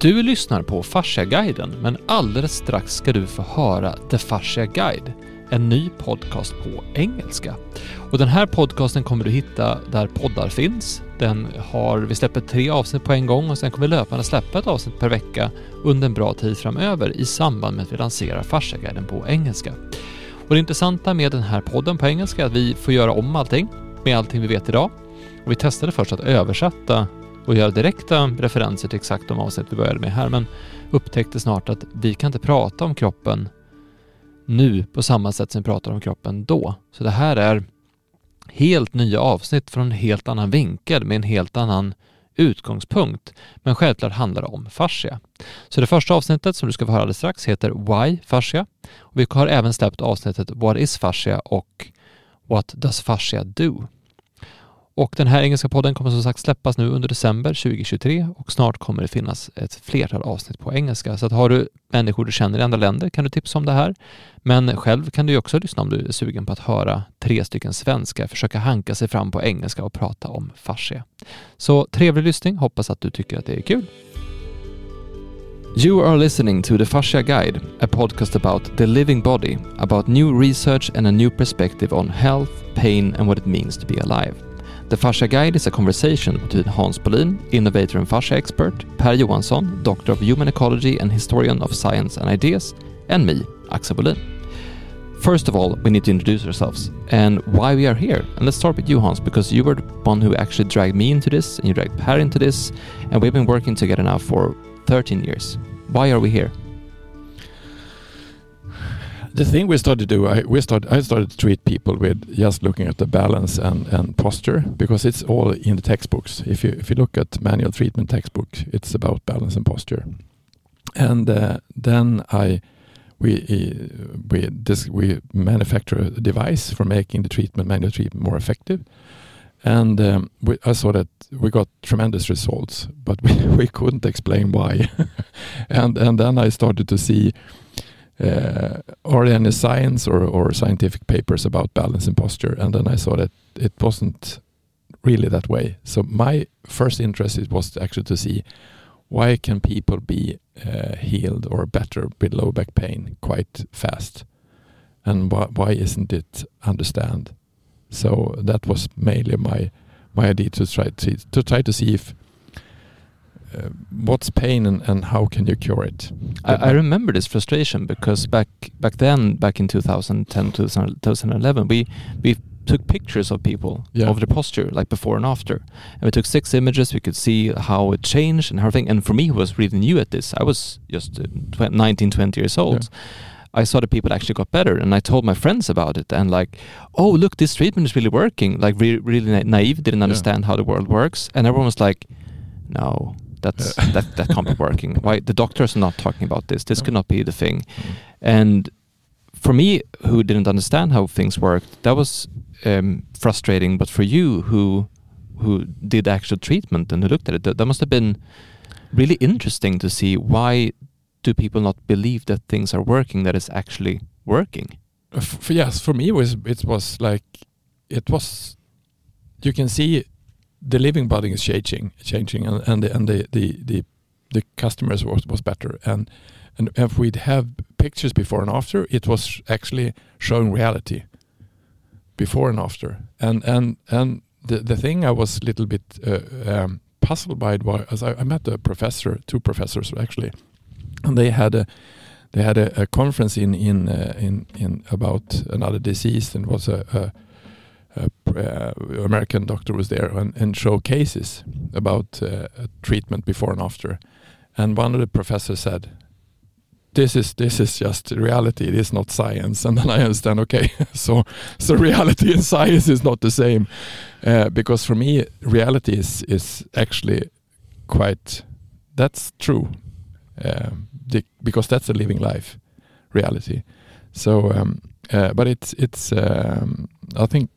Du lyssnar på Fasciaguiden, men alldeles strax ska du få höra The Fascia Guide, en ny podcast på engelska. Och den här podcasten kommer du hitta där poddar finns. Den har, vi släpper tre avsnitt på en gång och sen kommer vi löpande släppa ett avsnitt per vecka under en bra tid framöver i samband med att vi lanserar Fasciaguiden på engelska. Och det intressanta med den här podden på engelska är att vi får göra om allting med allting vi vet idag. Och vi testade först att översätta och göra direkta referenser till exakt de avsnitt vi började med här, men upptäckte snart att vi kan inte prata om kroppen nu på samma sätt som vi pratar om kroppen då. Så det här är helt nya avsnitt från en helt annan vinkel med en helt annan utgångspunkt. Men självklart handlar det om fascia. Så det första avsnittet som du ska få höra alldeles strax heter Why fascia. Och vi har även släppt avsnittet What is fascia och What does fascia do? Och den här engelska podden kommer som sagt släppas nu under december 2023 och snart kommer det finnas ett flertal avsnitt på engelska. Så att har du människor du känner i andra länder kan du tipsa om det här. Men själv kan du också lyssna om du är sugen på att höra tre stycken svenskar försöka hanka sig fram på engelska och prata om fascia. Så trevlig lyssning, hoppas att du tycker att det är kul. You are listening to the Fascia Guide, a podcast about the living body, about new research and a new perspective on health, pain and what it means to be alive. The Fascia Guide is a conversation between Hans Bohlin, innovator and fascia expert, Per Johansson, doctor of human ecology and historian of science and ideas, and me, Axel Bohlin. First of all, we need to introduce ourselves and why we are here. And let's start with you, Hans, because you were the one who actually dragged me into this and you dragged Per into this, and we've been working together now for 13 years. Why are we here? The thing we started to do, I, we started, I started to treat people with just looking at the balance and, and posture because it's all in the textbooks. If you if you look at manual treatment textbooks, it's about balance and posture. And uh, then I we we this we manufacture a device for making the treatment manual treatment more effective. And um, we, I saw that we got tremendous results, but we, we couldn't explain why. and and then I started to see uh, are there any science or, or scientific papers about balance and posture? And then I saw that it wasn't really that way. So my first interest was actually to see why can people be uh, healed or better with low back pain quite fast, and why, why isn't it understand? So that was mainly my my idea to try to, to try to see if what's pain and, and how can you cure it? I, I, remember this frustration because back back then, back in 2010, 2011, we we took pictures of people yeah. of their posture, like before and after, and we took six images. We could see how it changed and everything. And for me, who was really new at this, I was just uh, 19, 20 years old. Yeah. I saw that people actually got better, and I told my friends about it, and like, oh look, this treatment is really working. Like, re really na naive, didn't understand yeah. how the world works, and everyone was like, no, that's that that can't be working. Why the doctors are not talking about this? This could not be the thing. Mm. And for me, who didn't understand how things worked, that was um, frustrating. But for you, who who did actual treatment and who looked at it, that, that must have been really interesting to see why do people not believe that things are working that is actually working. Yes, for me it was it was like it was you can see the living body is changing, changing, and and the and the the the, the customers was was better. And and if we'd have pictures before and after, it was actually showing reality before and after. And and and the the thing I was a little bit uh, um, puzzled by it was I, I met a professor, two professors actually, and they had a they had a, a conference in in uh, in in about another disease and was a, a uh, American doctor was there and, and show cases about uh, treatment before and after. And one of the professors said, this is this is just reality. It is not science. And then I understand. Okay, so so reality and science is not the same, uh, because for me, reality is is actually quite. That's true, the, because that's a living life, reality. So, um, uh, but it's it's um, I think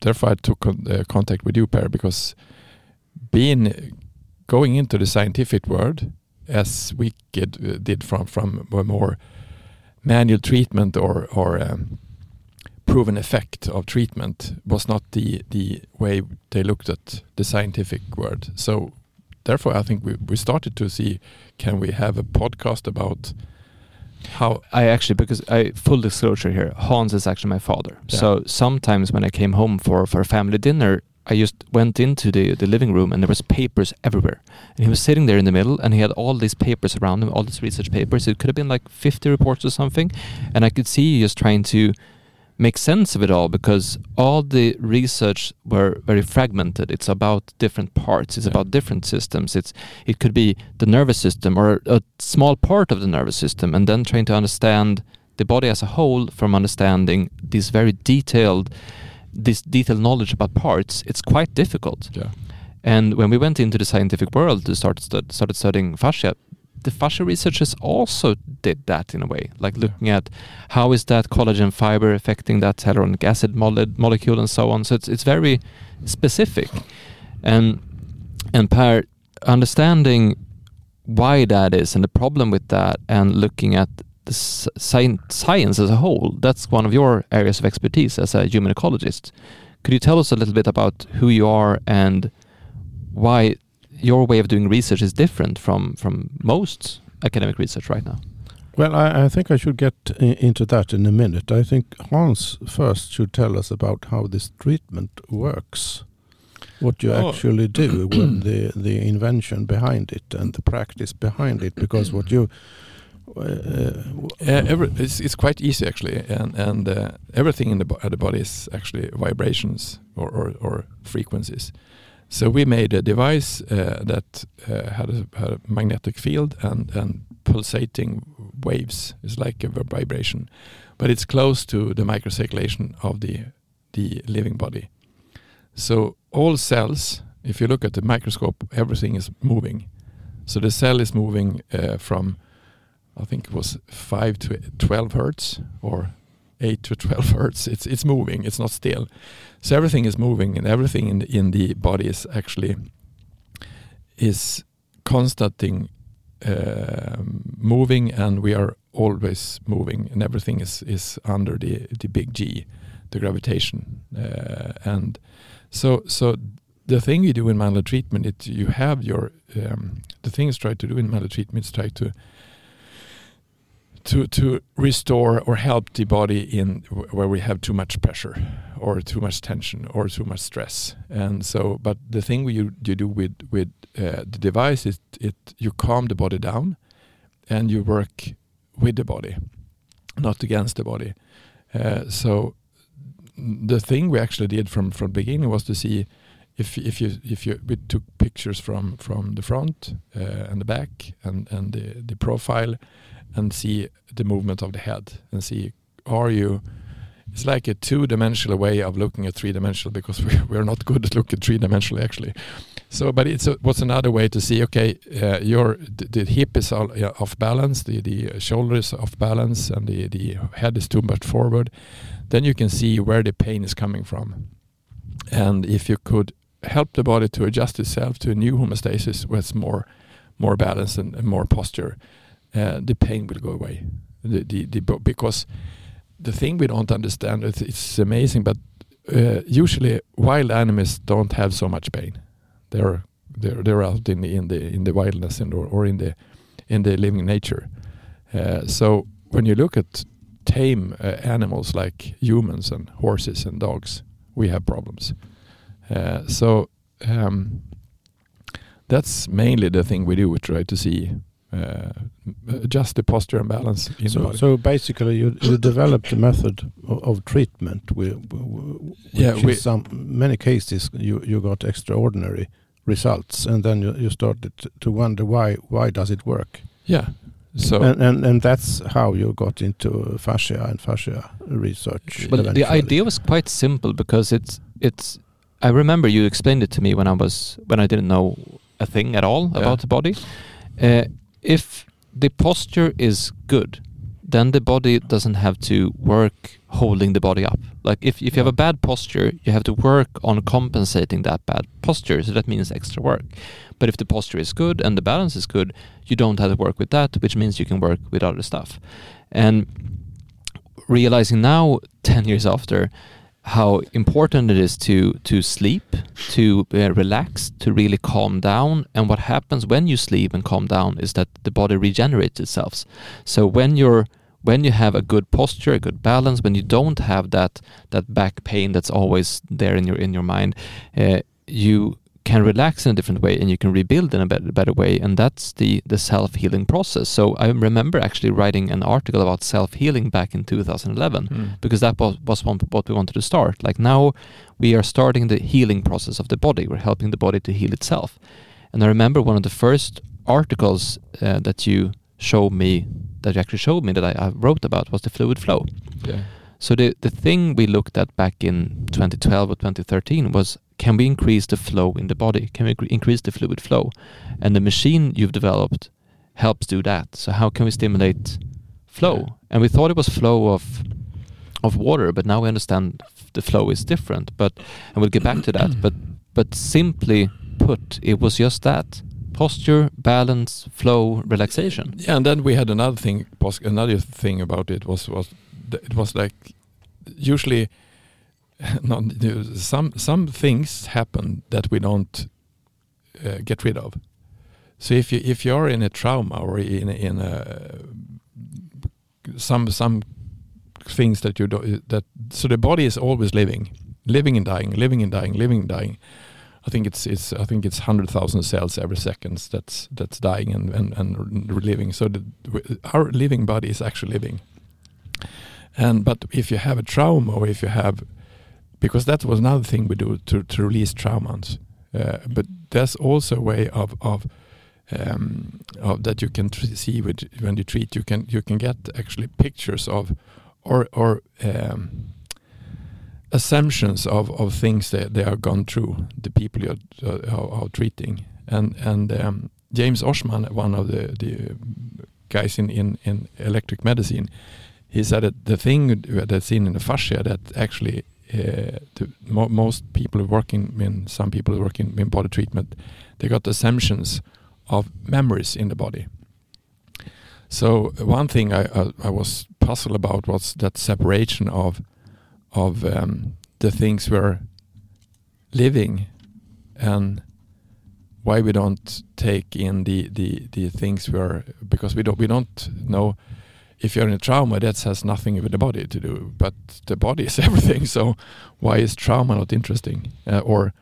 therefore I took con uh, contact with you, Per, because being going into the scientific world as we get, uh, did from from a more manual treatment or or um, proven effect of treatment was not the the way they looked at the scientific world. So therefore I think we we started to see can we have a podcast about how I actually because I full disclosure here, Hans is actually my father. Yeah. So sometimes when I came home for for a family dinner, I just went into the the living room and there was papers everywhere. And he was sitting there in the middle and he had all these papers around him, all these research papers. It could have been like 50 reports or something. And I could see he just trying to make sense of it all because all the research were very fragmented. It's about different parts. It's Yeah. about different systems. It's it could be the nervous system or a small part of the nervous system, and then trying to understand the body as a whole from understanding this very detailed this detailed knowledge about parts. It's quite difficult. yeah And when we went into the scientific world to start stud- started studying fascia, the fascia researchers also did that in a way, like looking at how is that collagen fiber affecting that hyaluronic acid mole- molecule and so on. So it's it's very specific, and and Per understanding why that is and the problem with that, and looking at the sci- science as a whole. That's one of your areas of expertise as a human ecologist. Could you tell us a little bit about who you are and why your way of doing research is different from from most academic research right now? Well, I, I think I should get i- into that in a minute. I think Hans first should tell us about how this treatment works, what you Oh. actually do, with the the invention behind it and the practice behind it. Because what you uh, Uh, every, it's, it's quite easy actually, and and uh, everything in the, bo- the body is actually vibrations or, or, or frequencies. So we made a device uh, that uh, had, a, had a magnetic field and, and pulsating waves. It's like a vibration, but it's close to the microcirculation of the the living body. So all cells, if you look at the microscope, everything is moving. So the cell is moving uh, from I think it was five to twelve hertz or eight to twelve hertz. It's it's moving. It's not still. So everything is moving, and everything in the, in the body is actually is constantly um moving, and we are always moving, and everything is is under the the big G, the gravitation, uh, and so so the thing you do in manual treatment, it you have your um, the things try to do in manual treatment is try to to to restore or help the body in wh- where we have too much pressure or too much tension or too much stress. And so but the thing you you do with with uh, the device is it you calm the body down and you work with the body not against the body. Uh, so the thing we actually did from from beginning was to see if if you if you we took pictures from from the front uh, and the back and and the the profile and see the movement of the head and see are you it's like a two-dimensional way of looking at three-dimensional because we, we're not good at looking three-dimensionally actually. So but it's a, what's another way to see okay uh, your the, the hip is all yeah, off balance the the shoulder is off balance and the the head is too much forward then you can see where the pain is coming from. And if you could help the body to adjust itself to a new homeostasis with more more balance and, and more posture uh, the pain will go away. The, the, the, because the thing we don't understand, it's, it's amazing, but uh, usually wild animals don't have so much pain. They're they're they're out in the in the in the wildness and or, or in the in the living nature. Uh, so when you look at tame uh, animals like humans and horses and dogs, we have problems. Uh, so um, that's mainly the thing we do. We try to see uh, adjust the posture and balance in the so, body. so basically, you, you developed a method of, of treatment. With, which Yeah, in we- some many cases you, you got extraordinary results, and then you, you started to- to wonder why why does it work? yeah. So and, and and that's how you got into fascia and fascia research. Well, the idea was quite simple because it's it's. I remember you explained it to me when I was when I didn't know a thing at all Yeah. about the body. Uh, if the posture is good, then the body doesn't have to work holding the body up. Like if if you have a bad posture, you have to work on compensating that bad posture. So that means extra work. But if the posture is good and the balance is good, you don't have to work with that, which means you can work with other stuff. And realizing now, 10 years after, how important it is to to sleep, to uh, relax, to really calm down. And what happens when you sleep and calm down is that the body regenerates itself. So when you're when you have a good posture, a good balance, when you don't have that that back pain that's always there in your in your mind, uh, you can relax in a different way and you can rebuild in a better, better way and that's the the self-healing process. So i remember actually writing an article about self-healing back in 2011 Mm. because that was, was one, what we wanted to start. Like now we are starting the healing process of the body. We're helping the body to heal itself. And i remember one of the first articles uh, that you showed me that you actually showed me that I, I wrote about was the fluid flow. Yeah. So the, the thing we looked at back in 2012 or 2013 was can we increase the flow in the body? Can we increase the fluid flow? And the machine you've developed helps do that. So how can we stimulate flow? And we thought it was flow of of water, but now we understand the flow is different. But and we'll get back to that. But but simply put, it was just that posture, balance, flow, relaxation. Yeah, and then we had another thing. Another thing about it was was it was like usually not some some things happen that we don't uh, get rid of. So if you if you're in a trauma or in in a some some things that you do that so the body is always living, living and dying, living and dying, living and dying. I think it's it's I think it's hundred thousand cells every second that's that's dying and and, and living. So the, our living body is actually living. And but if you have a trauma or if you have, because that was another thing we do to to release traumas. Uh, but there's also a way of of um, of that you can see with, when you treat. You can you can get actually pictures of or or um, assumptions of, of things that they are gone through, the people you're uh, are, are treating. And and um, James Oschman, one of the, the guys in, in, in electric medicine, he said that the thing that's seen in the fascia that actually uh, the mo- most people working in some people working in body treatment, they got assumptions of memories in the body. So one thing I, I, I was puzzled about was that separation of of um, the things we're living and why we don't take in the, the, the things we're because we don't we don't know if you're in a trauma that has nothing with the body to do but the body is everything so why is trauma not interesting uh, or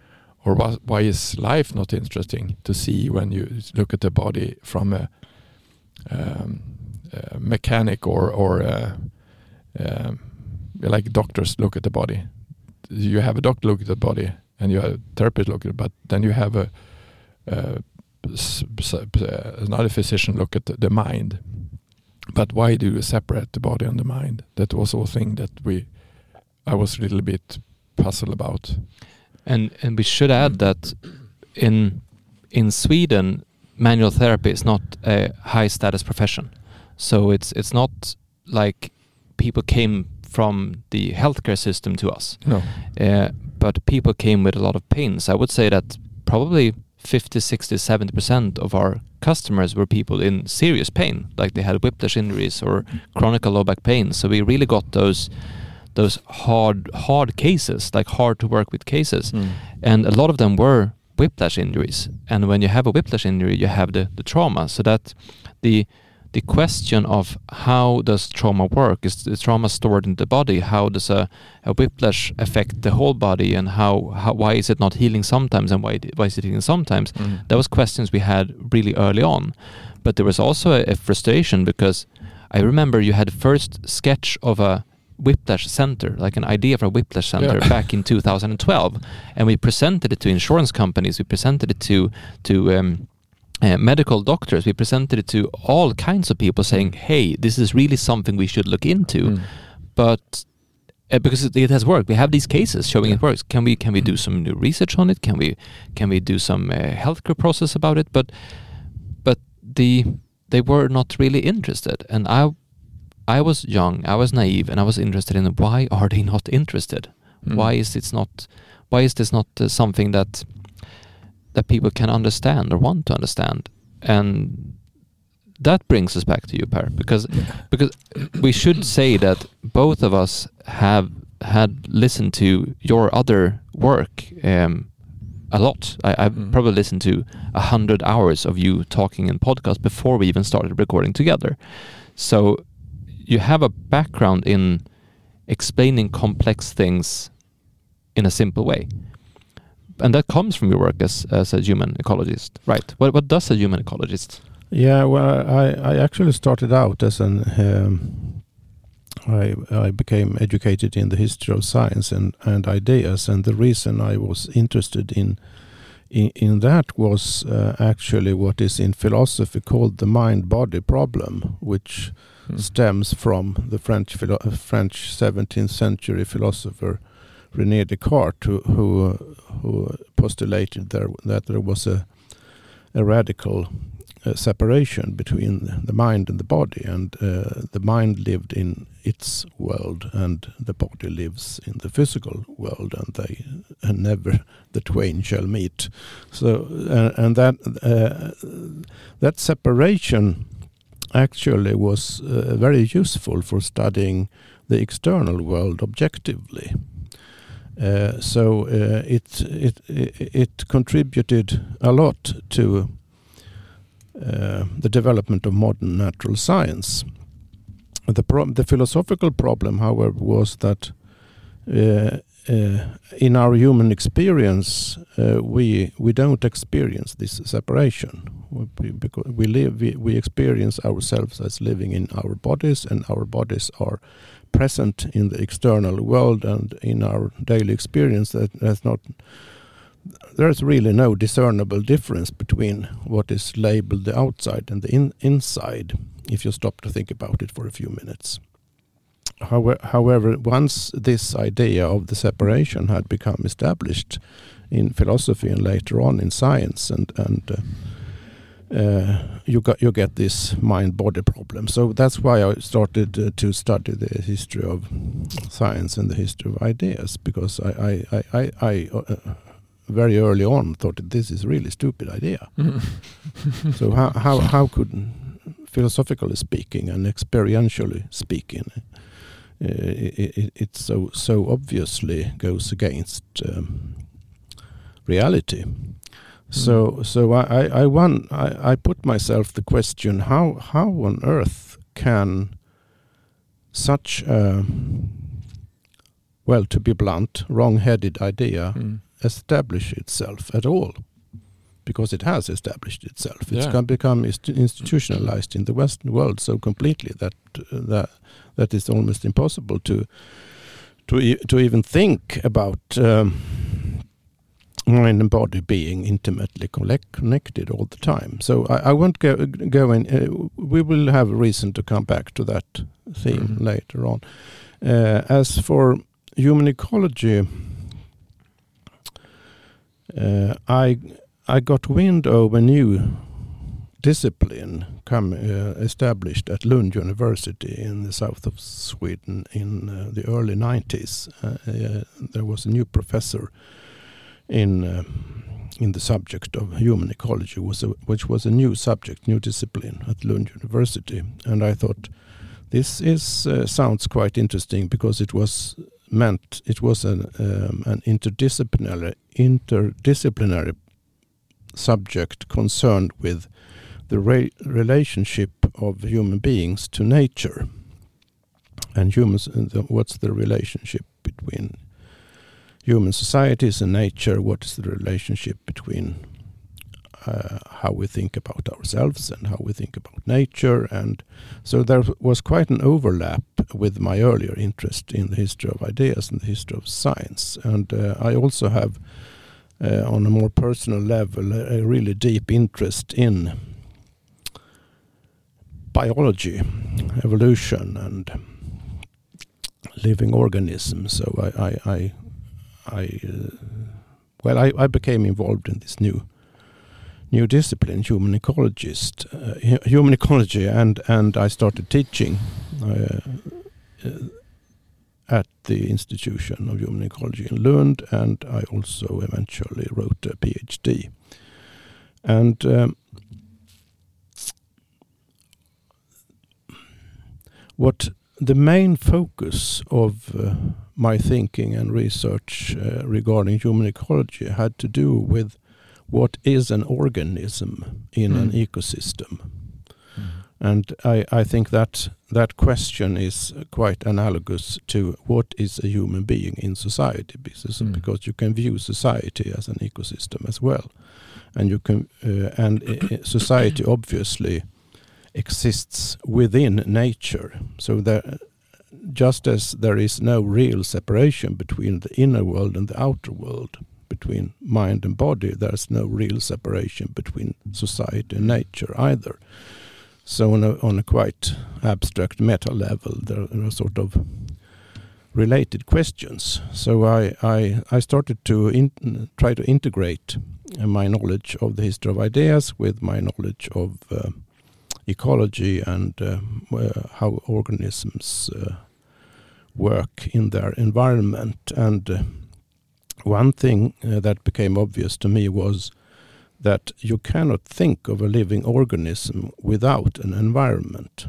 or why, is life not interesting to see when you look at the body from a, um, a mechanic or or a, um, like doctors look at the body. You have a doctor look at the body, and you have a therapist look at it, but then you have a, uh, s- uh, another physician look at the mind. But why do you separate the body and the mind? That was a thing that we, I was a little bit puzzled about. And and we should add that in in Sweden, manual therapy is not a high status profession. So it's it's not like people came from the healthcare system to us, No. uh, but people came with a lot of pains. I would say that probably 50, 60, 70 percent of our customers were people in serious pain, like they had whiplash injuries or chronic low back pain. So we really got those those hard hard cases, like hard to work with cases hmm. and a lot of them were whiplash injuries. And when you have a whiplash injury, you have the, the trauma. So that the the question of how does trauma work is the trauma stored in the body? How does a, a whiplash affect the whole body, and how, how why is it not healing sometimes, and why why is it healing sometimes? That was questions we had really early on, but there was also a, a frustration because I remember you had first sketch of a whiplash center, like an idea for a whiplash center Yeah. back in 2012, and we presented it to insurance companies, we presented it to to um, uh, medical doctors, we presented it to all kinds of people, saying, "Hey, this is really something we should look into." Mm. But uh, because it, it has worked, we have these cases showing it works. Can we can we do some new research on it? Can we can we do some uh, healthcare process about it? But but the they were not really interested, and I I was young, I was naive, and I was interested in why are they not interested? Mm. Why is it not? Why is this not uh, something that that people can understand or want to understand? And that brings us back to you, Per, because because we should say that both of us have had listened to your other work um, a lot. I, I've Mm. probably listened to a hundred hours of you talking in podcast before we even started recording together. So you have a background in explaining complex things in a simple way. And that comes from your work as, as a human ecologist, right? What, what does a human ecologist? Yeah, well, I, I actually started out as an um, I I became educated in the history of science and, and ideas, and the reason I was interested in in, in that was uh, actually what is in philosophy called the mind-body problem, which Mm. stems from the French philo- French 17th century philosopher René Descartes, who who, who postulated there that there was a a radical uh, separation between the mind and the body, and uh, the mind lived in its world, and the body lives in the physical world, and they and never the twain shall meet. So, uh, and that uh, that separation actually was uh, very useful for studying the external world objectively. Uh, so uh, it, it it contributed a lot to uh, the development of modern natural science. The the philosophical problem, however, was that uh, in our human experience, uh, we we don't experience this separation we- because we live we, we experience ourselves as living in our bodies, and our bodies are present in the external world and in our daily experience. That that's not there's really no discernible difference between what is labeled the outside and the in, inside if you stop to think about it for a few minutes. However, once this idea of the separation had become established in philosophy and later on in science, and and uh, uh, you got you get this mind-body problem. So that's why I started uh, to study the history of science and the history of ideas because I I I, I, I uh, very early on thought that this is a really stupid idea. so how how how could philosophically speaking and experientially speaking uh, it, it, it so so obviously goes against um, reality so so I I, I, one, I I put myself the question how how on earth can such a well to be blunt wrong-headed idea Mm. establish itself at all because it has established itself. It's Yeah. become institutionalized in the Western world so completely that that that is almost impossible to to e- to even think about um, mind and body being intimately connected all the time. So I, I won't go go in. Uh, we will have a reason to come back to that theme Mhm. later on. Uh, as for human ecology, uh, I I got wind of a new discipline come uh, established at Lund University in the south of Sweden in uh, the early 90s. Uh, uh, there was a new professor in uh, in the subject of human ecology, was a, which was a new subject, new discipline at Lund University, and I thought this is uh, sounds quite interesting because it was meant it was an um, an interdisciplinary interdisciplinary subject concerned with the re- relationship of human beings to nature. And humans and the, what's the relationship between human societies and nature what is the relationship between uh, how we think about ourselves and how we think about nature and so there was quite an overlap with my earlier interest in the history of ideas and the history of science and uh, I also have uh, on a more personal level a, a really deep interest in biology, evolution, and living organisms. So I, I, I, I uh, well, I, I became involved in this new new discipline, human ecologist, uh, human ecology, and and I started teaching. Uh, at the Institution of Human Ecology in Lund, and I also eventually wrote a PhD. And um, what the main focus of uh, my thinking and research uh, regarding human ecology had to do with what is an organism in Mm. an ecosystem. And I, I think that that question is quite analogous to what is a human being in society, because, Mm. because you can view society as an ecosystem as well, and you can uh, and uh, society obviously exists within nature. So there, just as there is no real separation between the inner world and the outer world, between mind and body, there's no real separation between society and nature either. So on a, on a quite abstract meta level, there are sort of related questions. So I, I, I started to in, try to integrate uh, my knowledge of the history of ideas with my knowledge of uh, ecology and uh, uh, how organisms uh, work in their environment. And uh, one thing uh, that became obvious to me was that you cannot think of a living organism without an environment,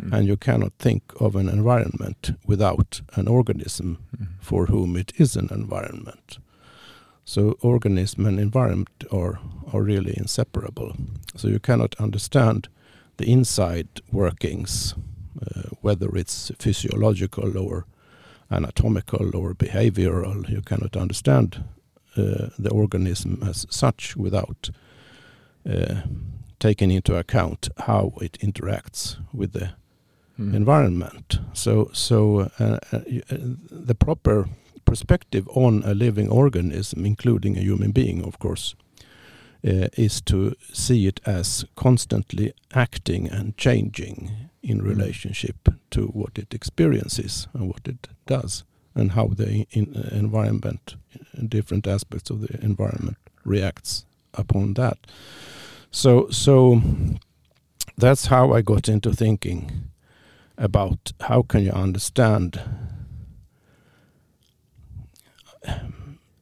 Mm. and you cannot think of an environment without an organism Mm. for whom it is an environment. So organism and environment are, are really inseparable. So you cannot understand the inside workings, whether it's physiological or anatomical or behavioral. You cannot understand uh, the organism as such without uh, taking into account how it interacts with the Mm. environment. So, so uh, uh, uh, the proper perspective on a living organism, including a human being, of course, uh, is to see it as constantly acting and changing in Mm. relationship to what it experiences and what it does, and how the in, uh, environment, uh, different aspects of the environment, reacts upon that. So, so that's how I got into thinking about how can you understand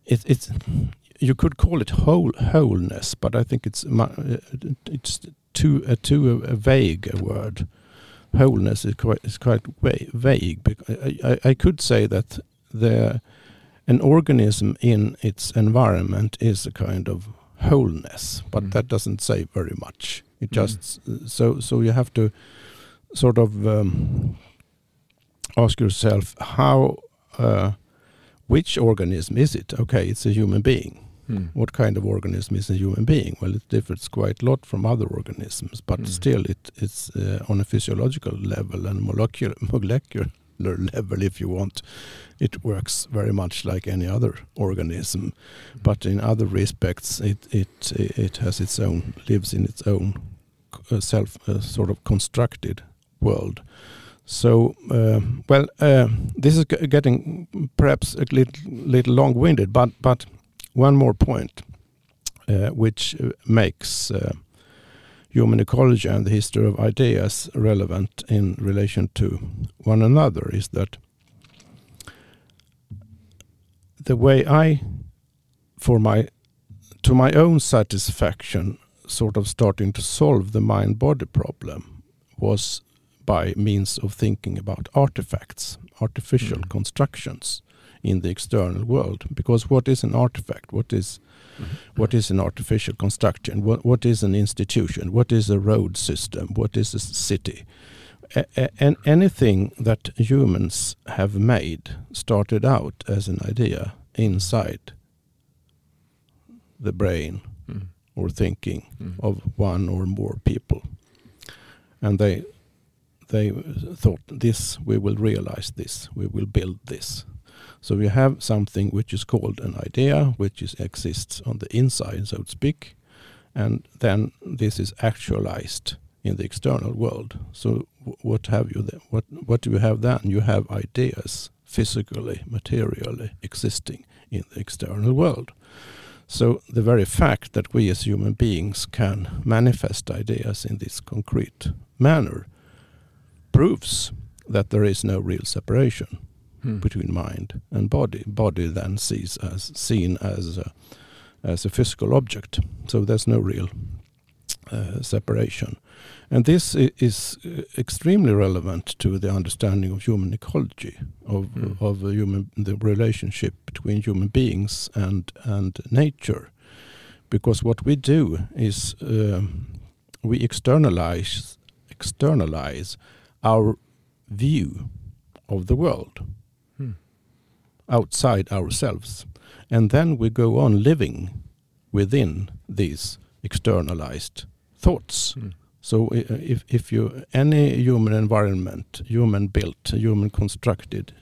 it, it's you could call it whole wholeness, but I think it's uh, it's too uh, too uh, vague a word. Wholeness is quite is quite vague. I, I, I could say that the an organism in its environment is a kind of wholeness, but Mm. that doesn't say very much. It Mm. just so so you have to sort of um, ask yourself how uh, which organism is it? Okay, it's a human being. Mm. What kind of organism is a human being? Well, it differs quite a lot from other organisms, but Mm. still, it, it's uh, on a physiological level and molecular molecular level, if you want. It works very much like any other organism, but in other respects, it it it has its own lives in its own uh, self uh, sort of constructed world. So, uh, well, uh, this is getting perhaps a little, little long-winded, but but one more point, uh, which uh, makes uh, human ecology and the history of ideas relevant in relation to one another is that the way I, for my, to my own satisfaction, sort of starting to solve the mind-body problem was by means of thinking about artifacts, artificial Mm. constructions in the external world. Because what is an artifact? What is what is an artificial construction? What what is an institution? What is a road system? What is a city? A- a- and anything that humans have made started out as an idea inside the brain Mm. or thinking Mm. of one or more people. And they they thought this we will realize this, we will build this. So we have something which is called an idea, which is exists on the inside, so to speak, and then this is actualized in the external world. So what have you then? What what do you have then? You have ideas physically, materially existing in the external world. So the very fact that we as human beings can manifest ideas in this concrete manner proves that there is no real separation Mm. between mind and body. Body then sees as seen as a, as a physical object. So there's no real uh, separation. And this i- is uh, extremely relevant to the understanding of human ecology, of, Mm. of a human, the relationship between human beings and, and nature. Because what we do is um, we externalize, externalize our view of the world Hmm. Outside ourselves. And then we go on living within these externalized thoughts. Mm. So if if you any human environment, human built, human constructed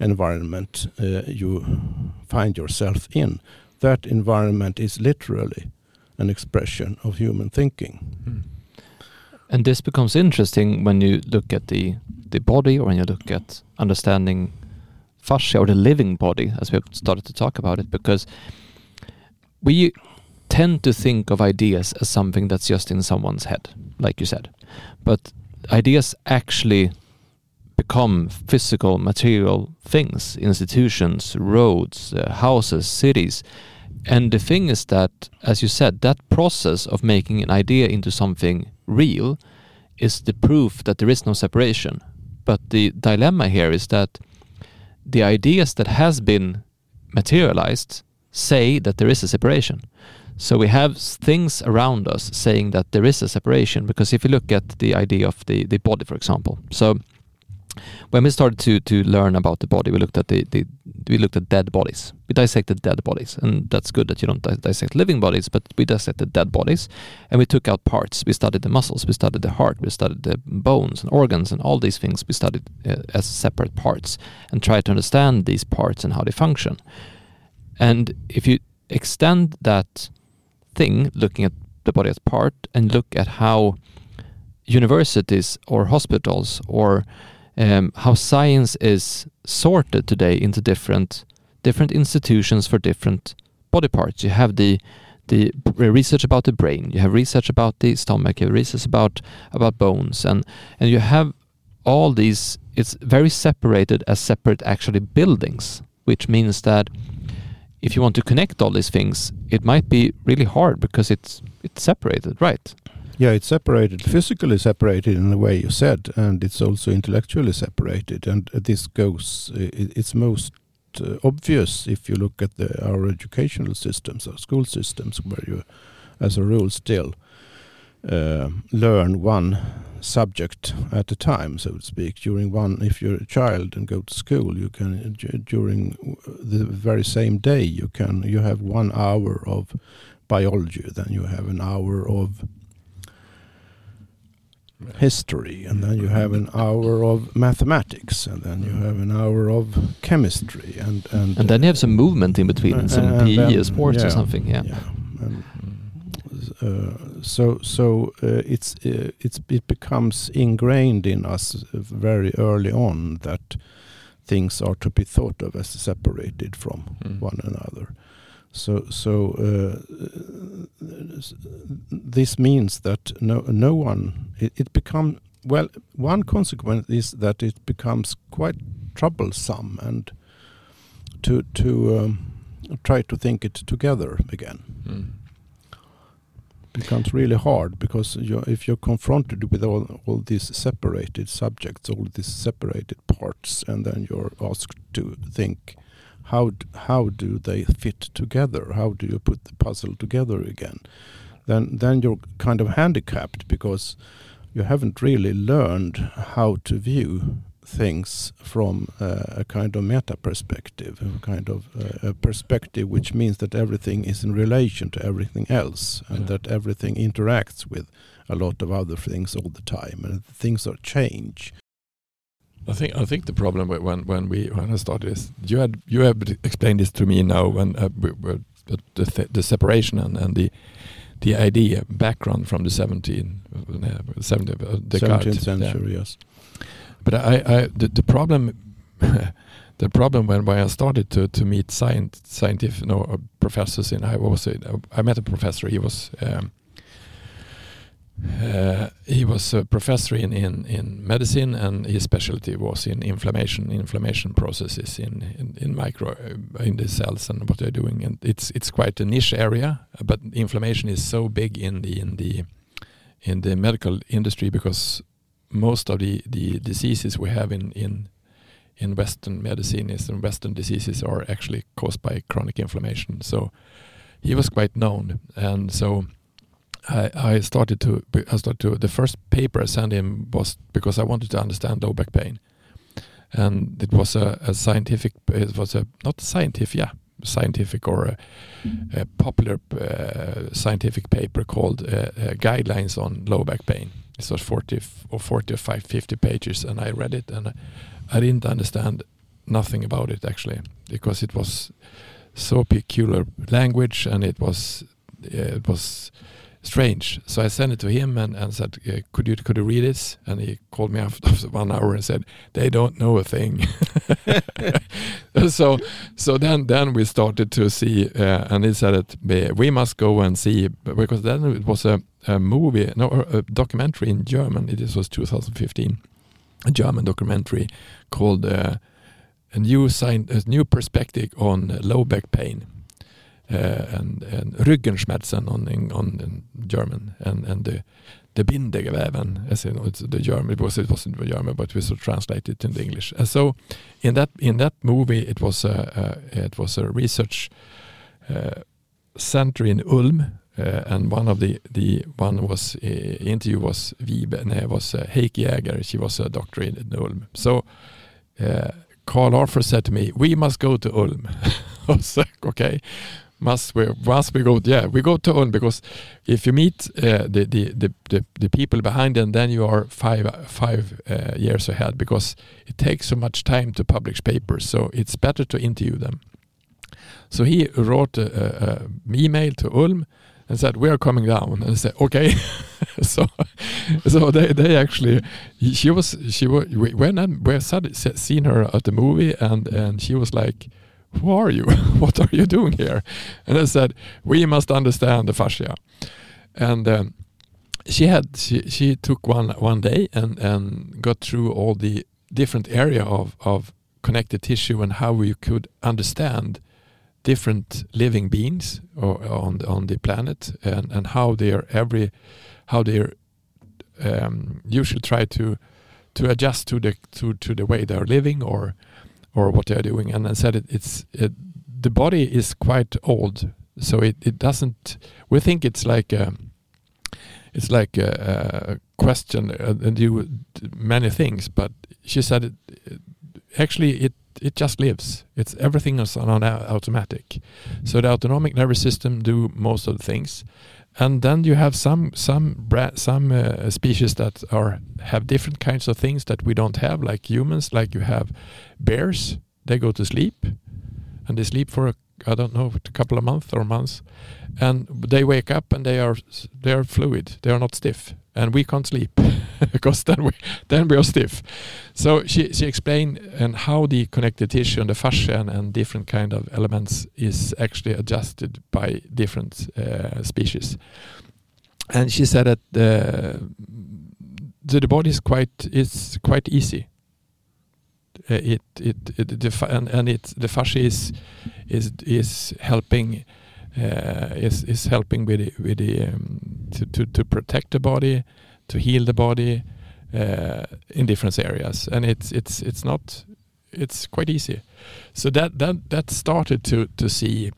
environment uh, you find yourself in, that environment is literally an expression of human thinking. Mm. And this becomes interesting when you look at the the body or when you look at understanding fascia or the living body as we've started to talk about it because we tend to think of ideas as something that's just in someone's head like you said. But ideas actually become physical material things institutions roads uh, houses cities. And the thing is that as you said that process of making an idea into something real is the proof that there is no separation. But the dilemma here is that the ideas that has been materialized say that there is a separation. So we have things around us saying that there is a separation because if you look at the idea of the, the body for example. So when we started to to learn about the body we looked at the, the we looked at dead bodies. We dissected dead bodies and that's good that you don't di- dissect living bodies but we dissected dead bodies and we took out parts. We studied the muscles we studied the heart we studied the bones and organs and all these things. We studied uh, as separate parts and tried to understand these parts and how they function. And if you extend that thing looking at the body as part and look at how universities or hospitals or um, how science is sorted today into different different institutions for different body parts. You have the the research about the brain, you have research about the stomach, you have research about about bones, and and you have all these. It's very separated as separate actually buildings, which means that if you want to connect all these things, it might be really hard because it's it's separated, right? Yeah, it's separated, physically separated in the way you said, and it's also intellectually separated. And this goes, it's most uh, obvious if you look at the, our educational systems, our school systems, where you, as a rule, still uh, learn one subject at a time, so to speak. During one, if you're a child and go to school, you can during the very same day you can you have one hour of biology, then you have an hour of history, and then you have an hour of mathematics, and then you have an hour of chemistry, and and And then you have some movement in between, Uh, some PE, then- sports or something. Yeah. and, uh, so so uh, it's uh, it's it becomes ingrained in us very early on that things are to be thought of as separated from Mm. one another. So so uh, this means that no no one it, it become well one consequence is that it becomes quite troublesome and to to um, try to think it together again Mm. becomes really hard because you if you're confronted with all, all these separated subjects, all these separated parts, and then you're asked to think, how d- how do they fit together? How do you put the puzzle together again? Then then you're kind of handicapped because you haven't really learned how to view things from uh, a kind of meta perspective, a kind of uh, a perspective which means that everything is in relation to everything else, and Yeah. that everything interacts with a lot of other things all the time, and things are change. I think I think the problem when when we when I started this, you had you have explained this to me now when uh, we- we- the the, the separation and, and the the idea background from the 17 uh, 17 uh, Descartes. 17th Yeah. century, yes. But I, I the, the problem the problem when, when I started to, to meet science scientific no, uh, professors in I was a, I met a professor he was um, uh, he was a professor in, in, in medicine and his specialty was in inflammation inflammation processes in, in, in micro uh, in the cells and what they're doing and it's it's quite a niche area but inflammation is so big in the in the in the medical industry because most of the, the diseases we have in, in in Western medicine is and Western diseases are actually caused by chronic inflammation. So he was quite known, and so I, I started to I started to the first paper I sent him was because I wanted to understand low back pain, and it was a, a scientific it was a not scientific yeah scientific or a, a popular uh, scientific paper called uh, uh, guidelines on low back pain. It was 40 or 40 or 5, 50 pages, and I read it and I didn't understand nothing about it actually because it was so peculiar language and it was it was strange. So I sent it to him and, and said, uh, "Could you could you read this?" And he called me after one hour and said, "They don't know a thing." so so then then we started to see, uh, and he said that we must go and see because then it was a, a movie, no, a documentary in German. It was 2015, a German documentary called uh, a new sign, a new perspective on low back pain. Uh, and, and Ryggenschmerzen on, in, on German and, and the, the Bindegeweben, as know, the German, it, was, it wasn't German, but we should translate it into English. And so in that, in that movie, it was a, it was a research uh, center in Ulm, uh, and one of the the one was uh, interview was Vibe, no, was uh, Jäger. She was a doctor in, in Ulm. So Carl Arthur said to me, "We must go to Ulm." I was like, "Okay." Must we must we go yeah we go to Ulm because if you meet uh, the, the, the, the, the people behind them then you are five five uh, years ahead because it takes so much time to publish papers. So it's better to interview them. So he wrote an email to Ulm and said we are coming down. And said okay. So so they, they actually she was she was when I we seen her at the movie and and she was like who are you? what are you doing here? And I said, we must understand the fascia. And um, she had she, she took one one day and and got through all the different area of of connected tissue and how we could understand different living beings on on the planet and and how they're every how they're um, usually try to to adjust to the to to the way they're living or or what they are doing. And I said it, it's it, the body is quite old, so it, it doesn't. We think it's like a, it's like a, a question uh, and do many things, but she said it, actually it it just lives. It's everything is on automatic. So the autonomic nervous system do most of the things, and then you have some some some uh, species that are have different kinds of things that we don't have, like humans. Like you have bears, they go to sleep, and they sleep for I don't know a couple of months or months, and they wake up and they are they are fluid. They are not stiff, and we can't sleep because then we then we are stiff. So she she explained and how the connective tissue and the fascia and, and different kind of elements is actually adjusted by different uh, species. And she said that the the, the body is quite is quite easy. Uh, it it, it the and, and it the fascia is is is helping uh, is is helping with the, with the um, to, to to protect the body to heal the body uh, in different areas, and it's it's it's not it's quite easy. So that that that started to to see.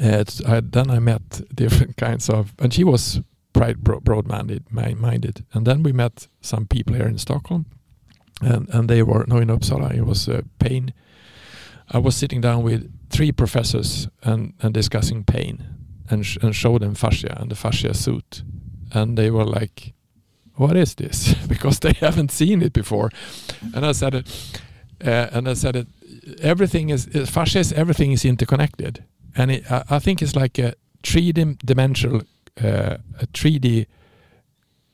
Uh, I, then I met different kinds of, and she was broad-minded, minded, and then we met some people here in Stockholm, and and they were no in Uppsala. It was uh, pain. I was sitting down with three professors and and discussing pain, and sh and showed them fascia and the fascia suit, and they were like, what is this? because they haven't seen it before. And I said, uh, and I said, it, everything is fascia is everything is interconnected, and it, I, I, think it's like a three dimensional, uh, a three D.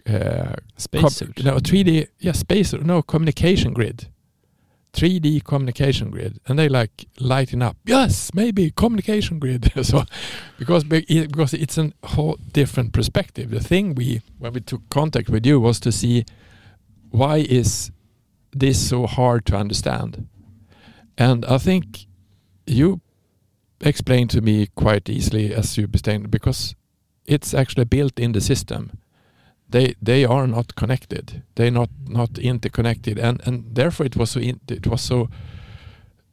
Uh, space no, 3D, yeah, space, no, communication grid. 3D communication grid, and they like lighting up. Yes, maybe communication grid. so, because because it's a whole different perspective. The thing we when we took contact with you was to see why is this so hard to understand, and I think you explained to me quite easily as you explained because it's actually built in the system they they are not connected. They're not not interconnected, and and therefore it was so in, it was so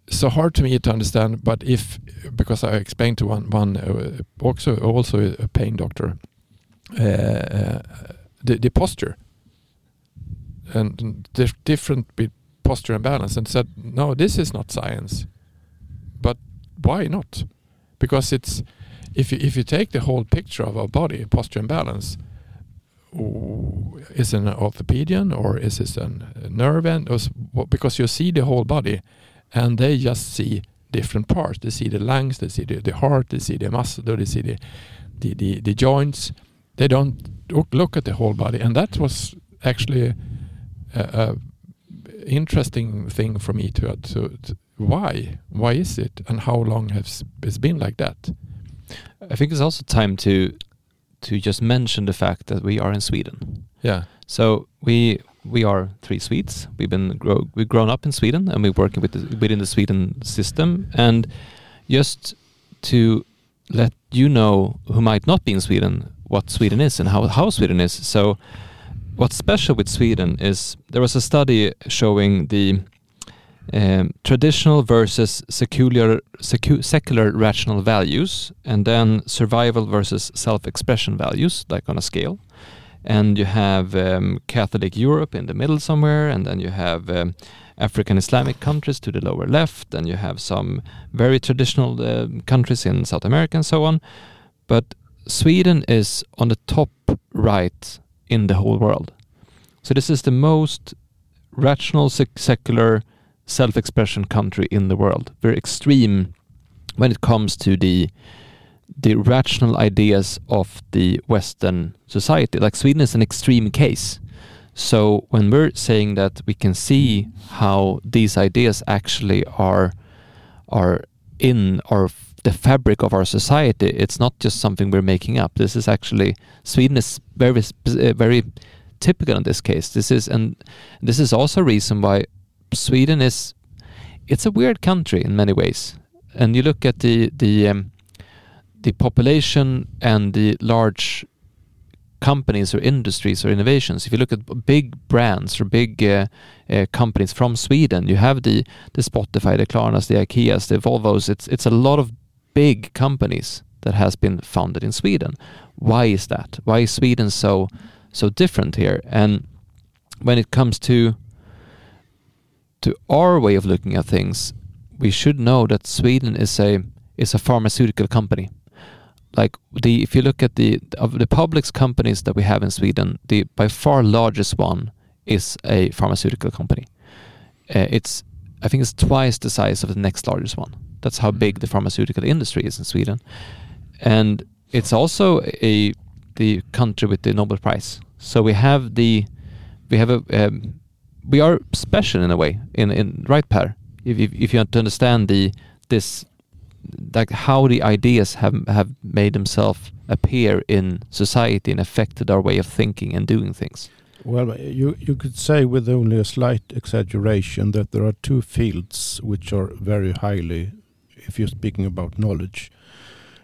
so hard to me to understand. But if because I explained to one one uh, also also a pain doctor, uh, uh, the the posture and the different posture and balance, and said no, this is not science. But why not? Because it's if you if you take the whole picture of our body, posture and balance, is it an orthopedian or is it a nerve end? Because you see the whole body, and they just see different parts. They see the lungs, they see the, the heart, they see the muscle, they see the the, the, the joints. They don't look at the whole body, and that was actually a, interesting thing for me to, to, to why why is it and how long has it been like that I think it's also time to to just mention the fact that we are in Sweden. Yeah. So we we are three Swedes. We've been grow, we've grown up in Sweden and we're working with the, within the Sweden system. And just to let you know who might not be in Sweden what Sweden is and how how Sweden is. So what's special with Sweden is there was a study showing the um, traditional versus secular, secu secular rational values, and then survival versus self-expression values, like on a scale. And you have um, Catholic Europe in the middle somewhere, and then you have um, African Islamic countries to the lower left, and you have some very traditional uh, countries in South America and so on. But Sweden is on the top right in the whole world. So this is the most rational, sec secular, self-expression country in the world. Very extreme when it comes to the the rational ideas of the Western society. Like Sweden is an extreme case. So when we're saying that we can see how these ideas actually are are in our the fabric of our society, it's not just something we're making up. This is actually Sweden is very uh, very typical in this case. This is and this is also a reason why Sweden is it's a weird country in many ways. And you look at the the um, the population and the large companies or industries or innovations. If you look at big brands or big uh, uh, companies from Sweden, you have the the Spotify, the Klarnas, the IKEAs, the Volvos. It's it's a lot of big companies that has been founded in Sweden. Why is that? Why is Sweden so so different here? And when it comes to to our way of looking at things, we should know that Sweden is a is a pharmaceutical company. Like the if you look at the of the public companies that we have in Sweden, the by far largest one is a pharmaceutical company. Uh, it's I think it's twice the size of the next largest one. That's how big the pharmaceutical industry is in Sweden, and it's also a the country with the Nobel Prize. So we have the we have a um, we are special in a way in in right Per? If if, if you want to understand the this like how the ideas have have made themselves appear in society and affected our way of thinking and doing things. Well you you could say with only a slight exaggeration that there are two fields which are very highly if you're speaking about knowledge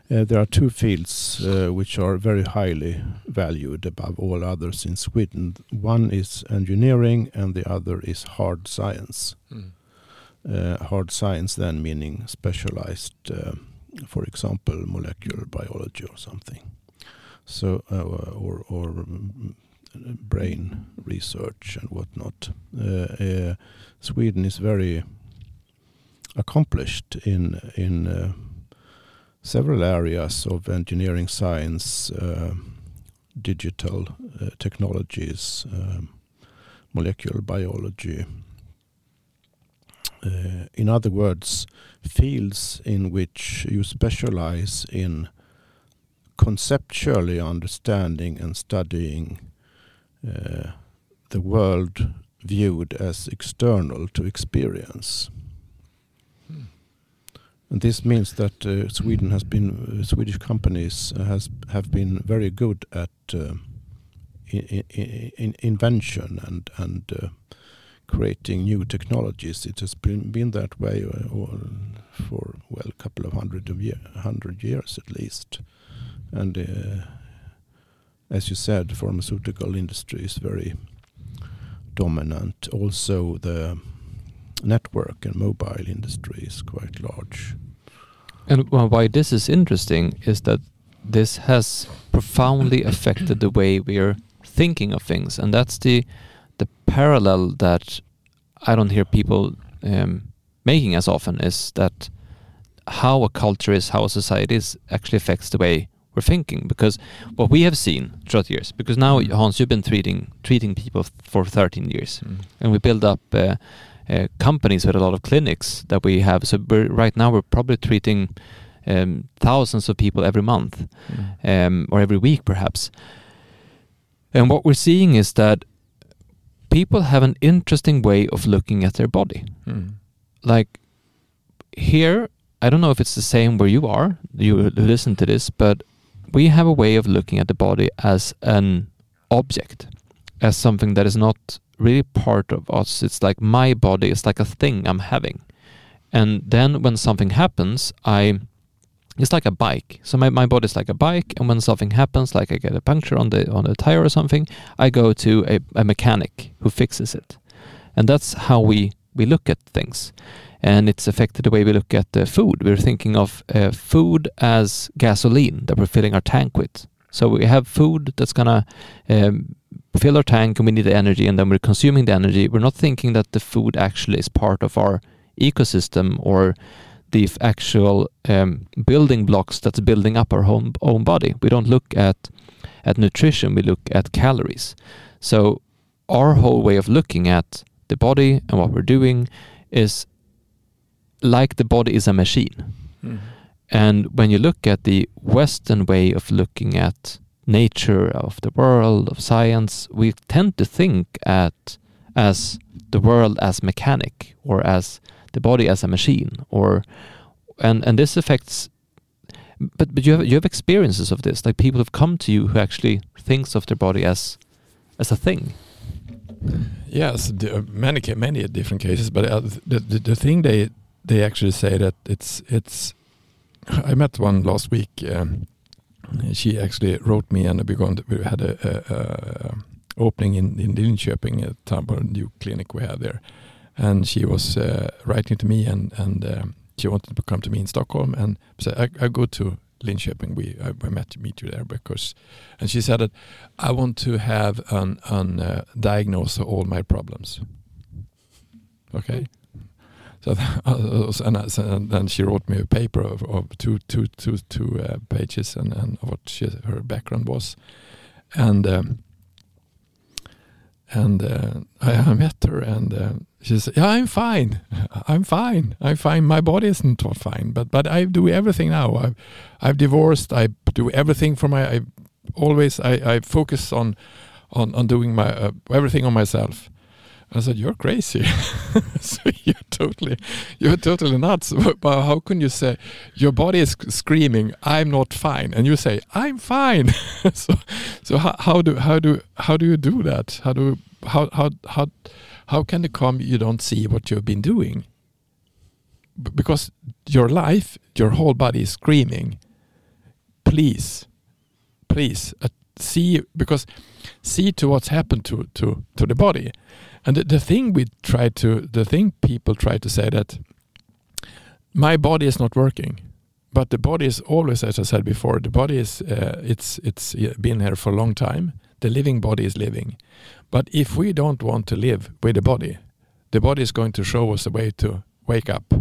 there are two fields uh, which are very highly valued above all others in Sweden. One is engineering and the other is hard science. Mm. Uh, hard science then meaning specialized, uh, for example, molecular biology or something. So, uh, or, or mm, brain research and whatnot. Uh, Sweden is very accomplished in in several areas of engineering science, uh, digital uh, technologies, um, molecular biology. Uh, in other words, fields in which you specialize in conceptually understanding and studying uh, the world viewed as external to experience. And this means that uh, Sweden has been uh, Swedish companies uh, has have been very good at uh, in, in, in invention and and uh, creating new technologies. It has been been that way uh, for well a couple of hundred of year, hundred years at least, and as you said, pharmaceutical industry is very dominant. Also, the network and mobile industry is quite large. And why this is interesting is that this has profoundly affected the way we're thinking of things, and that's the the parallel that I don't hear people um, making as often is that how a culture is, how a society is, actually affects the way we're thinking. Because what we have seen throughout years, because now Mm. Hans, you've been treating treating people for 13 years, Mm. and we build up uh, uh, companies with a lot of clinics that we have. So we're, right now we're probably treating um, thousands of people every month Mm. um, or every week perhaps. And what we're seeing is that people have an interesting way of looking at their body. Mm. Like here, I don't know if it's the same where you are, you listen to this, but we have a way of looking at the body as an object, as something that is not really part of us. It's like my body is like a thing I'm having. And then when something happens, I it's like a bike. So my, my body is like a bike, and when something happens, like I get a puncture on the on the tire or something, I go to a, a mechanic who fixes it, and that's how we we look at things, and it's affected the way we look at the food. We're thinking of uh, food as gasoline that we're filling our tank with. So we have food that's gonna um, fill our tank, and we need the energy, and then we're consuming the energy. We're not thinking that the food actually is part of our ecosystem or the actual um, building blocks that's building up our own, own body. We don't look at at nutrition. We look at calories. So our whole way of looking at the body and what we're doing is like the body is a machine. Mm. And when you look at the Western way of looking at nature, of the world, of science, we tend to think at as the world as mechanic or as the body as a machine or and and this affects but but you have you have experiences of this like people have come to you who actually thinks of their body as as a thing Yes, uh, many many different cases, but uh, the, the the thing they they actually say that it's it's. I met one last week. Um, she actually wrote me, and we had a, a, a opening in in Linköping, a Tambo new clinic we have there, and she was uh, writing to me, and and um, she wanted to come to me in Stockholm, and so I, I go to Linköping. We I, I met to meet you there because, and she said that I want to have an, an uh, diagnose all my problems. Okay. So and, I- and then she wrote me a paper of, of two, two, two, two uh, pages and, and what she, her background was, and um, and uh, I, I met her and uh, she said, "Yeah, I'm fine. I'm fine. I'm fine. My body isn't fine, but but I do everything now. I've I've divorced. I do everything for my. I always I, I focus on on on doing my uh, everything on myself." I said, "You're crazy. so you're totally, you're totally nuts. But how can you say your body is screaming, I'm not fine, and you say, I'm fine? so, so how, how do how do how do you do that? How do how how how how can it come you don't see what you've been doing? B- because your life, your whole body is screaming, please, please uh, see because see to what's happened to to to the body and the, the thing we try to the thing people try to say that my body is not working but the body is always as i said before the body is uh, it's it's been here for a long time. The living body is living. But if we don't want to live with the body the body is going to show us a way to wake up.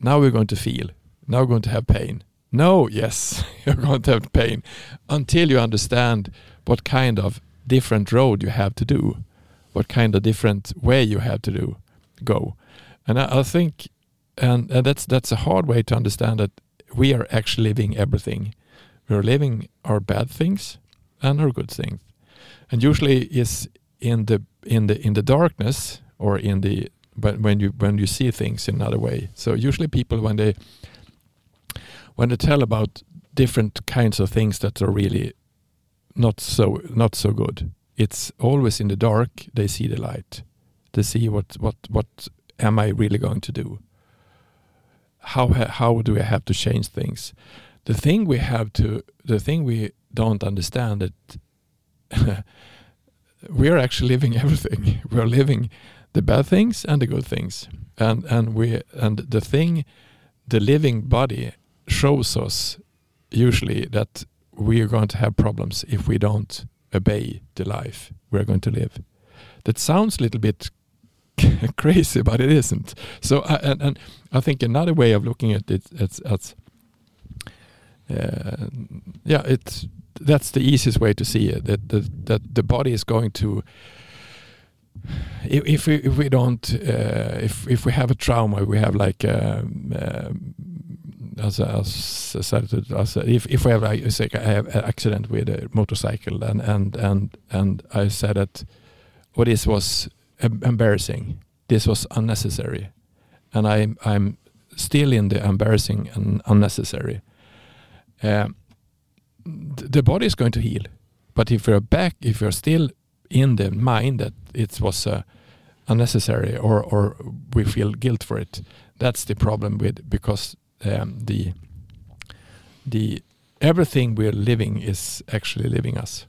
Now we're going to feel. Now we're going to have pain. No yes you're going to have pain until you understand what kind of different road you have to do what kind of different way you have to do go. And i, I think and, and that's that's a hard way to understand that we are actually living everything. We're living our bad things and our good things. And usually is in the in the in the darkness or in the when when you when you see things in another way. So usually people when they when they tell about different kinds of things that are really not so not so good it's always in the dark they see the light. They see what what what am i really going to do? How how do we have to change things? The thing we have to the thing we don't understand that we are actually living everything. We are living the bad things and the good things, and and we and the thing, the living body shows us usually that we are going to have problems if we don't obey the life we're going to live. That sounds a little bit crazy, but it isn't. So, uh, and, and, I think another way of looking at it, it's, it's uh, yeah, it's that's the easiest way to see it. That that, that the body is going to. If, if we if we don't uh, if if we have a trauma, we have like as as said as if if we have say I have an accident with a motorcycle and and and and I said that what this was embarrassing. This was unnecessary, and I I'm still in the embarrassing and unnecessary. Uh, the body is going to heal, but if you're back, if you're still in the mind that it was uh, unnecessary or or we feel guilt for it, that's the problem with because um, the the everything we're living is actually living us.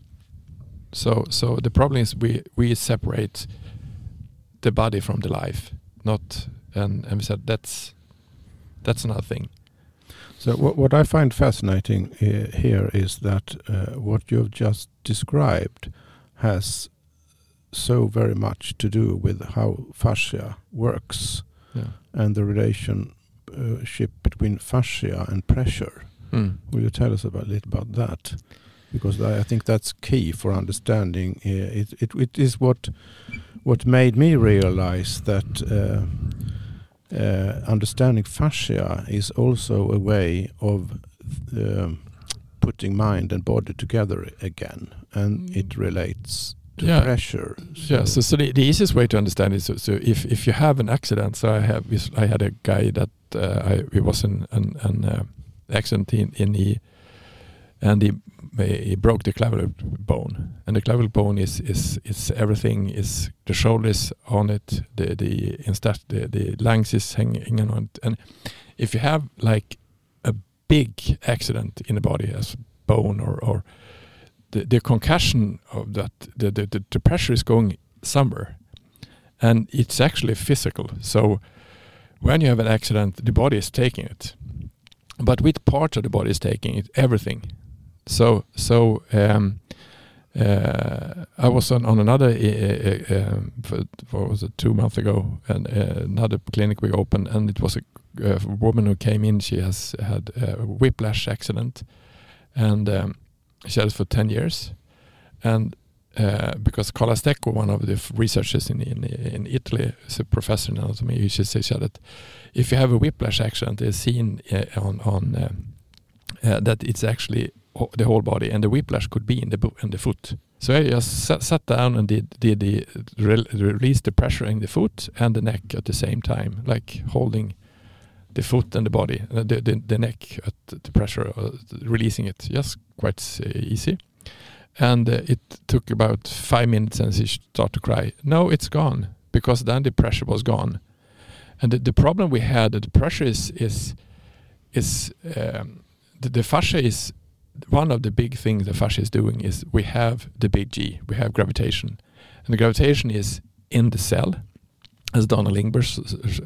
So so the problem is we we separate the body from the life, not and and we said that's that's another thing. So what what I find fascinating uh, here is that uh, what you've just described has so very much to do with how fascia works yeah. and the relation relationship between fascia and pressure. Mm. Will you tell us about, a little about that? Because I, I think that's key for understanding. Uh, it, it, it is what what made me realize that uh, uh, understanding fascia is also a way of um, putting mind and body together again, and mm. it relates to yeah. pressure. So yeah. So, so the, the easiest way to understand is so, so if if you have an accident. So I have I had a guy that uh, I it was an an, an uh, accident in in the and he he broke the clavicle bone. And the clavicle bone is is is everything is the shoulders on it the the instead the, the lungs is hanging on it. And if you have like a big accident in the body as bone or or the, the concussion of that the, the the pressure is going somewhere. And it's actually physical. So when you have an accident, the body is taking it. But which part of the body is taking it? Everything. So so um, uh, I was on, on another uh, uh, um, for, for was it two months ago, and uh, another clinic we opened, and it was a, a, woman who came in. She has had a whiplash accident, and um, she had it for ten years, and uh, because Carla Stecco, one of the researchers in, in, in Italy, is a professor in anatomy, he said that if you have a whiplash accident, it's seen uh, on, on uh, uh, that it's actually the whole body, and the whiplash could be in the in the foot. So I just sat, sat down and did did the re release the pressure in the foot and the neck at the same time, like holding the foot and the body, uh, the, the, the neck at the pressure, releasing it. Just quite easy and uh, it took about five minutes and she started to cry. No, it's gone because then the pressure was gone, and the, the problem we had the pressure is is is um, the, the fascia is one of the big things the fascia is doing is we have the big G, we have gravitation, and the gravitation is in the cell, as Donald Ingber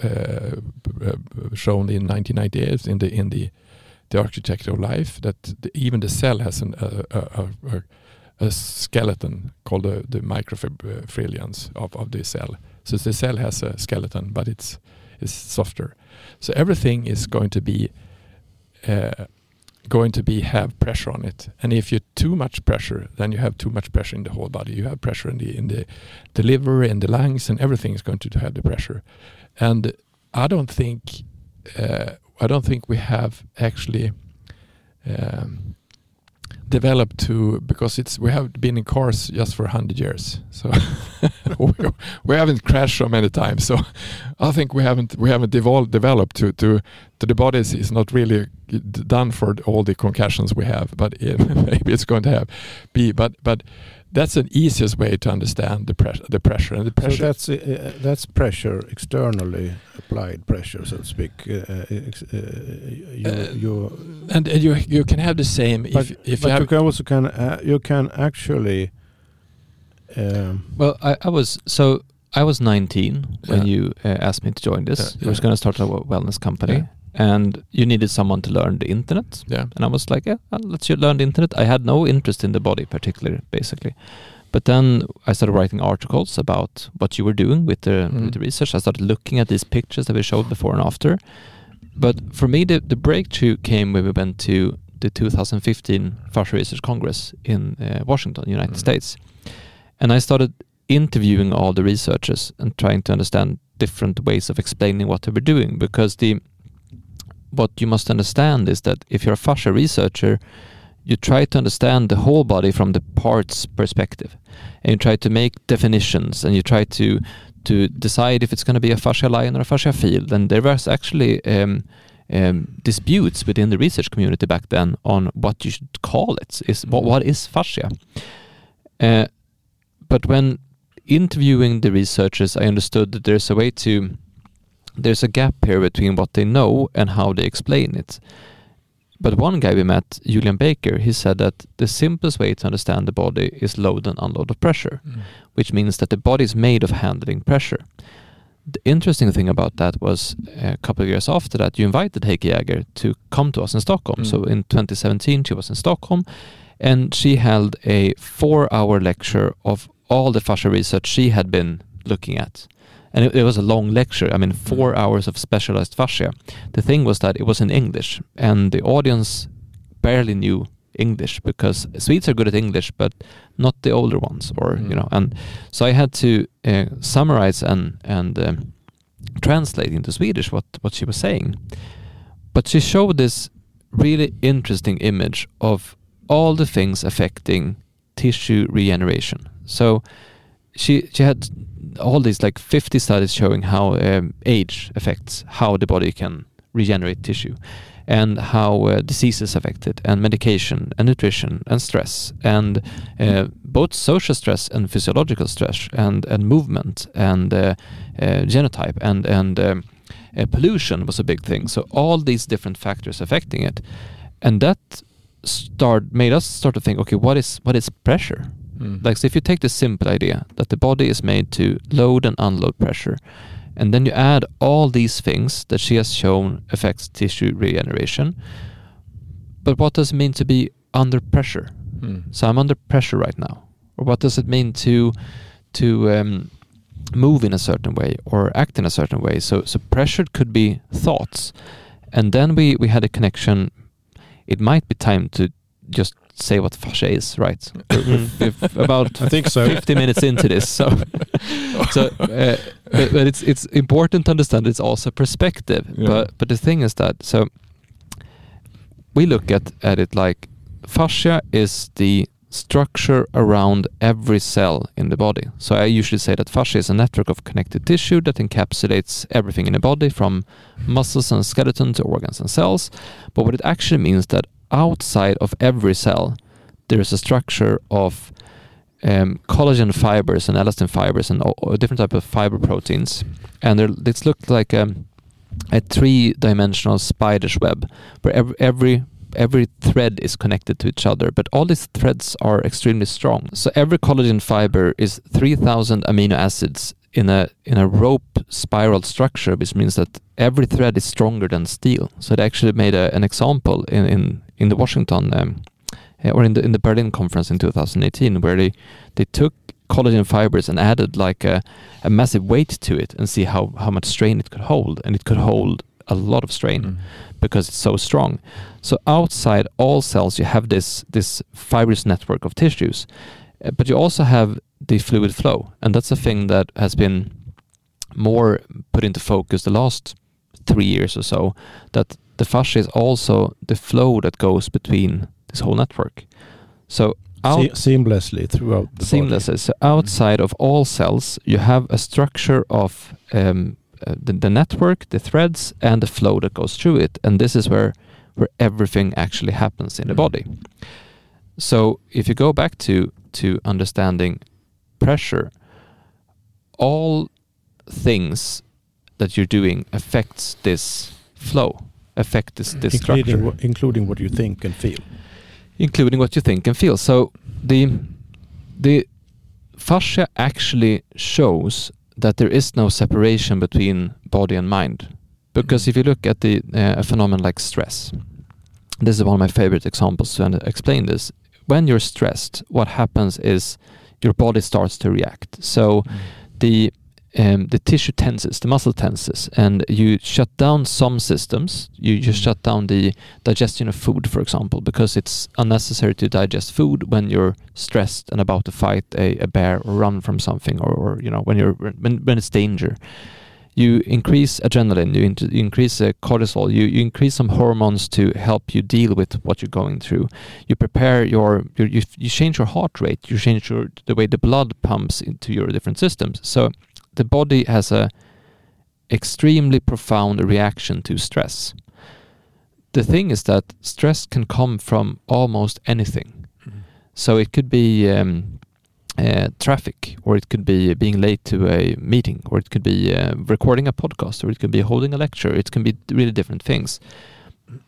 uh, uh, shown in 1998 in the in the the architecture of life that the, even the cell has an, uh, a, a, a skeleton called the, the of, of the cell. So the cell has a skeleton, but it's it's softer. So everything is going to be uh, going to be have pressure on it. And if you too much pressure, then you have too much pressure in the whole body. You have pressure in the in the, the liver, in the lungs, and everything is going to have the pressure. And I don't think uh, I don't think we have actually um, developed to because it's we have been in cars just for 100 years so we, haven't crashed so many times. So I think we haven't we haven't evolved, developed to to to the body is, is not really done for all the concussions we have, but it, maybe it's going to have be. But but that's an easiest way to understand the pressure the pressure and the pressure. So that's uh, that's pressure externally applied pressure, so to speak. Uh, uh, you, Uh, you and, and you you can have the same but, if if but you have you can also can uh, you can actually um, Well, I, I was so I was 19 when you uh, asked me to join this. Yeah, You was going to start a wellness company, Yeah. And you needed someone to learn the internet. yeah And I was like, yeah, let's you learn the internet. I had no interest in the body particularly, basically. But then I started writing articles about what you were doing with the, Mm. with the research. I started looking at these pictures that we showed before and after. But for me, the, the breakthrough came when we went to the 2015 Fascia Research Congress in uh, Washington, United Mm. States. And I started interviewing all the researchers and trying to understand different ways of explaining what they were doing because the what you must understand is that if you're a fascia researcher, you try to understand the whole body from the parts perspective, and you try to make definitions, and you try to to decide if it's going to be a fascia line or a fascia field. And there was actually um, um, disputes within the research community back then on what you should call it. Is what, what is fascia? Uh, but when interviewing the researchers, I understood that there's a way to there's a gap here between what they know and how they explain it. But one guy we met, Julian Baker, he said that the simplest way to understand the body is load and unload of pressure, Mm. which means that the body is made of handling pressure. The interesting thing about that was a couple of years after that, you invited Heike Jäger to come to us in Stockholm. Mm. So in 2017, she was in Stockholm and she held a four hour lecture of all the fascia research she had been looking at. And it, it was a long lecture. I mean, four hours of specialized fascia. The thing was that it was in English, and the audience barely knew English because Swedes are good at English, but not the older ones, or you Mm. know. And so I had to uh, summarize and and um, translate into Swedish what what she was saying. But she showed this really interesting image of all the things affecting tissue regeneration. So she she had all these like 50 studies showing how um, age affects how the body can regenerate tissue and how uh, diseases affect it and medication and nutrition and stress and uh, both social stress and physiological stress and, and movement and uh, uh, genotype and and um, uh, pollution was a big thing. So all these different factors affecting it. And that start made us start to think okay what is what is pressure Mm. like so if you take the simple idea that the body is made to load and unload pressure and then you add all these things that she has shown affects tissue regeneration but what does it mean to be under pressure? Mm. so i'm under pressure right now. Or what does it mean to to um, move in a certain way or act in a certain way? So so pressure could be thoughts. And then we we had a connection. It might be time to just say what fascia is right if about I think so. 50 minutes into this so so uh, but, but it's it's important to understand it's also perspective Yeah. but but the thing is that so we look at at it like fascia is the structure around every cell in the body so i usually say that fascia is a network of connected tissue that encapsulates everything in the body from muscles and skeleton to organs and cells but what it actually means that outside of every cell there is a structure of um, collagen fibers and elastin fibers and all different type of fiber proteins, and they're- looked like a, a three-dimensional spider's web, where every, every every thread is connected to each other, but all these threads are extremely strong. So every collagen fiber is 3,000 amino acids in a in a rope spiral structure, which means that every thread is stronger than steel. So it actually made a, an example in in in the Washington um, uh, or in the in the Berlin conference in 2018, where they they took collagen fibers and added like a, a massive weight to it and see how how much strain it could hold, and it could hold a lot of strain Mm. because it's so strong. So outside all cells, you have this this fibrous network of tissues, uh, but you also have the fluid flow, and that's a thing that has been more put into focus the last three years or so. That the fascia is also the flow that goes between this whole network. So out, Se- seamlessly throughout the body. seamlessly. So outside of all cells, you have a structure of um, uh, the, the network, the threads, and the flow that goes through it, and this is where where everything actually happens in the Mm. body. So if you go back to to understanding pressure, all things that you're doing affects this flow, affect this this including, structure wha- including what you think and feel. including what you think and feel. So the the fascia actually shows that there is no separation between body and mind. Because if you look at the uh, a phenomenon like stress, this is one of my favorite examples to explain this. When you're stressed, what happens is your body starts to react. So the um, the tissue tenses, the muscle tenses, and you shut down some systems. You just Mm. shut down the digestion of food, for example, because it's unnecessary to digest food when you're stressed and about to fight a, a bear or run from something, or, or you know when you're when, when it's danger. You increase adrenaline, you, you increase uh, cortisol, you, you increase some hormones to help you deal with what you're going through. You prepare your, your you, you change your heart rate, you change your the way the blood pumps into your different systems. So the body has a extremely profound reaction to stress. The thing is that stress can come from almost anything. So it could be um, uh, traffic, or it could be being late to a meeting, or it could be uh, recording a podcast, or it could be holding a lecture. It can be really different things.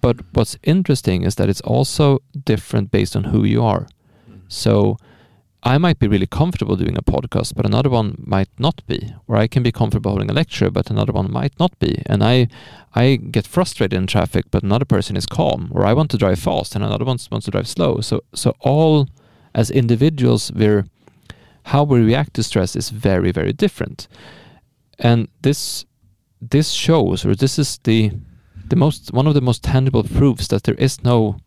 But what's interesting is that it's also different based on who you are. So I might be really comfortable doing a podcast, but another one might not be. Or I can be comfortable holding a lecture, but another one might not be. And I I get frustrated in traffic, but another person is calm. Or I want to drive fast, and another one wants to drive slow. So so all as individuals, we're how we react to stress is very very different. And this this shows, or this is the the most one of the most tangible proofs that there is no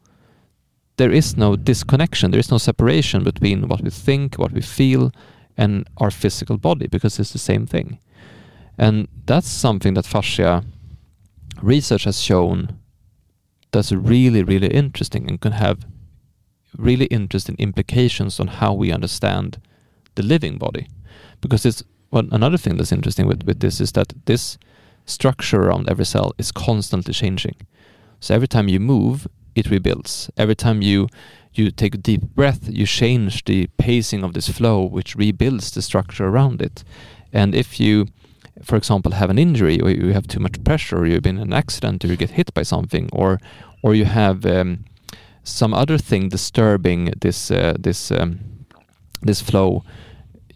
there is no disconnection, there is no separation between what we think, what we feel, and our physical body because it's the same thing. And that's something that fascia research has shown that's really, really interesting and can have really interesting implications on how we understand the living body. Because it's well, another thing that's interesting with, with this is that this structure around every cell is constantly changing. So every time you move, it rebuilds. Every time you you take a deep breath, you change the pacing of this flow, which rebuilds the structure around it. And if you, for example, have an injury, or you have too much pressure, or you've been in an accident, or you get hit by something, or or you have um, some other thing disturbing this uh, this um, this flow,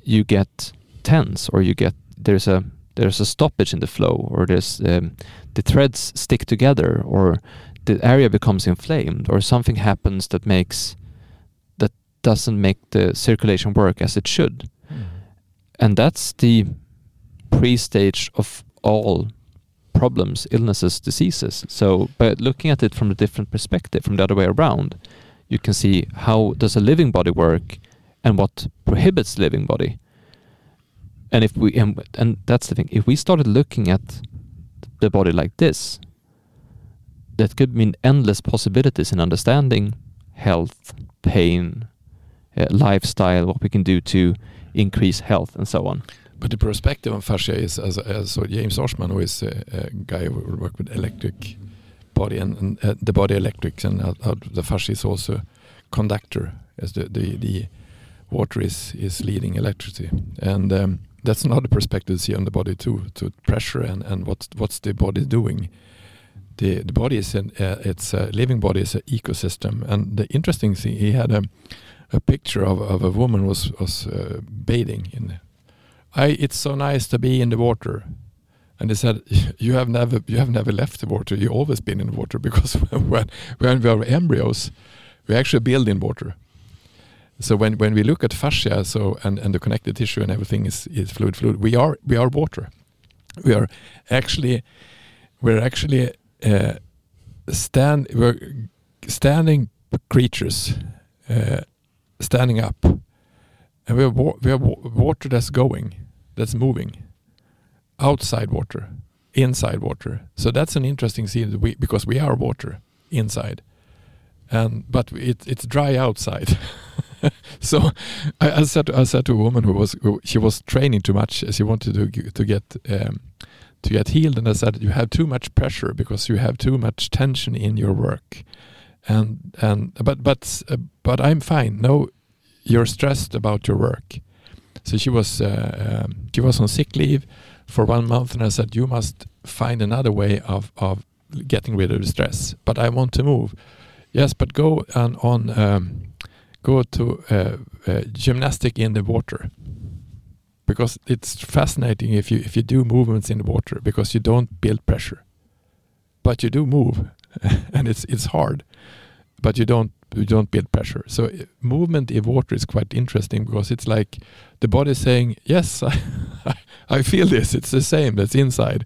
you get tense, or you get there's a there's a stoppage in the flow, or there's um, the threads stick together, or the area becomes inflamed or something happens that makes that doesn't make the circulation work as it should. And that's the pre-stage of all problems illnesses diseases. So by looking at it from a different perspective from the other way around you can see how does a living body work and what prohibits living body and if we and, and that's the thing if we started looking at the body like this that could mean endless possibilities in understanding health, pain, uh, lifestyle, what we can do to increase health, and so on. But the perspective on fascia is, as, as so James Oschman, who is a, a guy who worked with electric body and, and uh, the body electrics, and how the fascia is also conductor, as the the, the water is is leading electricity, and um, that's another perspective to see on the body too, to pressure and and what's what's the body doing. The the body is an uh, it's a living body is an ecosystem, and the interesting thing he had a a picture of, of a woman was was uh, bathing in I, it's so nice to be in the water. And he said, you have never, you have never left the water. You've always been in water because when, when we are embryos, we actually build in water. So when, when we look at fascia, so and, and the connective tissue and everything is, is fluid, fluid. We are we are water. We are actually we're actually uh, stand we're standing creatures, uh, standing up, and we have wa- we have wa- water that's going, that's moving, outside water, inside water. So that's an interesting scene we, because we are water inside, and but it, it's dry outside. so I, I said to, I said to a woman who was who, she was training too much. As she wanted to to get um, to get healed, and I said you have too much pressure because you have too much tension in your work, and and but but uh, but I'm fine. No, you're stressed about your work. So she was uh, um, she was on sick leave for one month, and I said you must find another way of of getting rid of the stress. But I want to move. Yes, but go on on um, go to uh, uh, gymnastic in the water because it's fascinating if you if you do movements in the water because you don't build pressure, but you do move, and it's it's hard, but you don't you don't build pressure. So movement in water is quite interesting because it's like the body saying, "Yes, I, I feel this. It's the same. That's inside."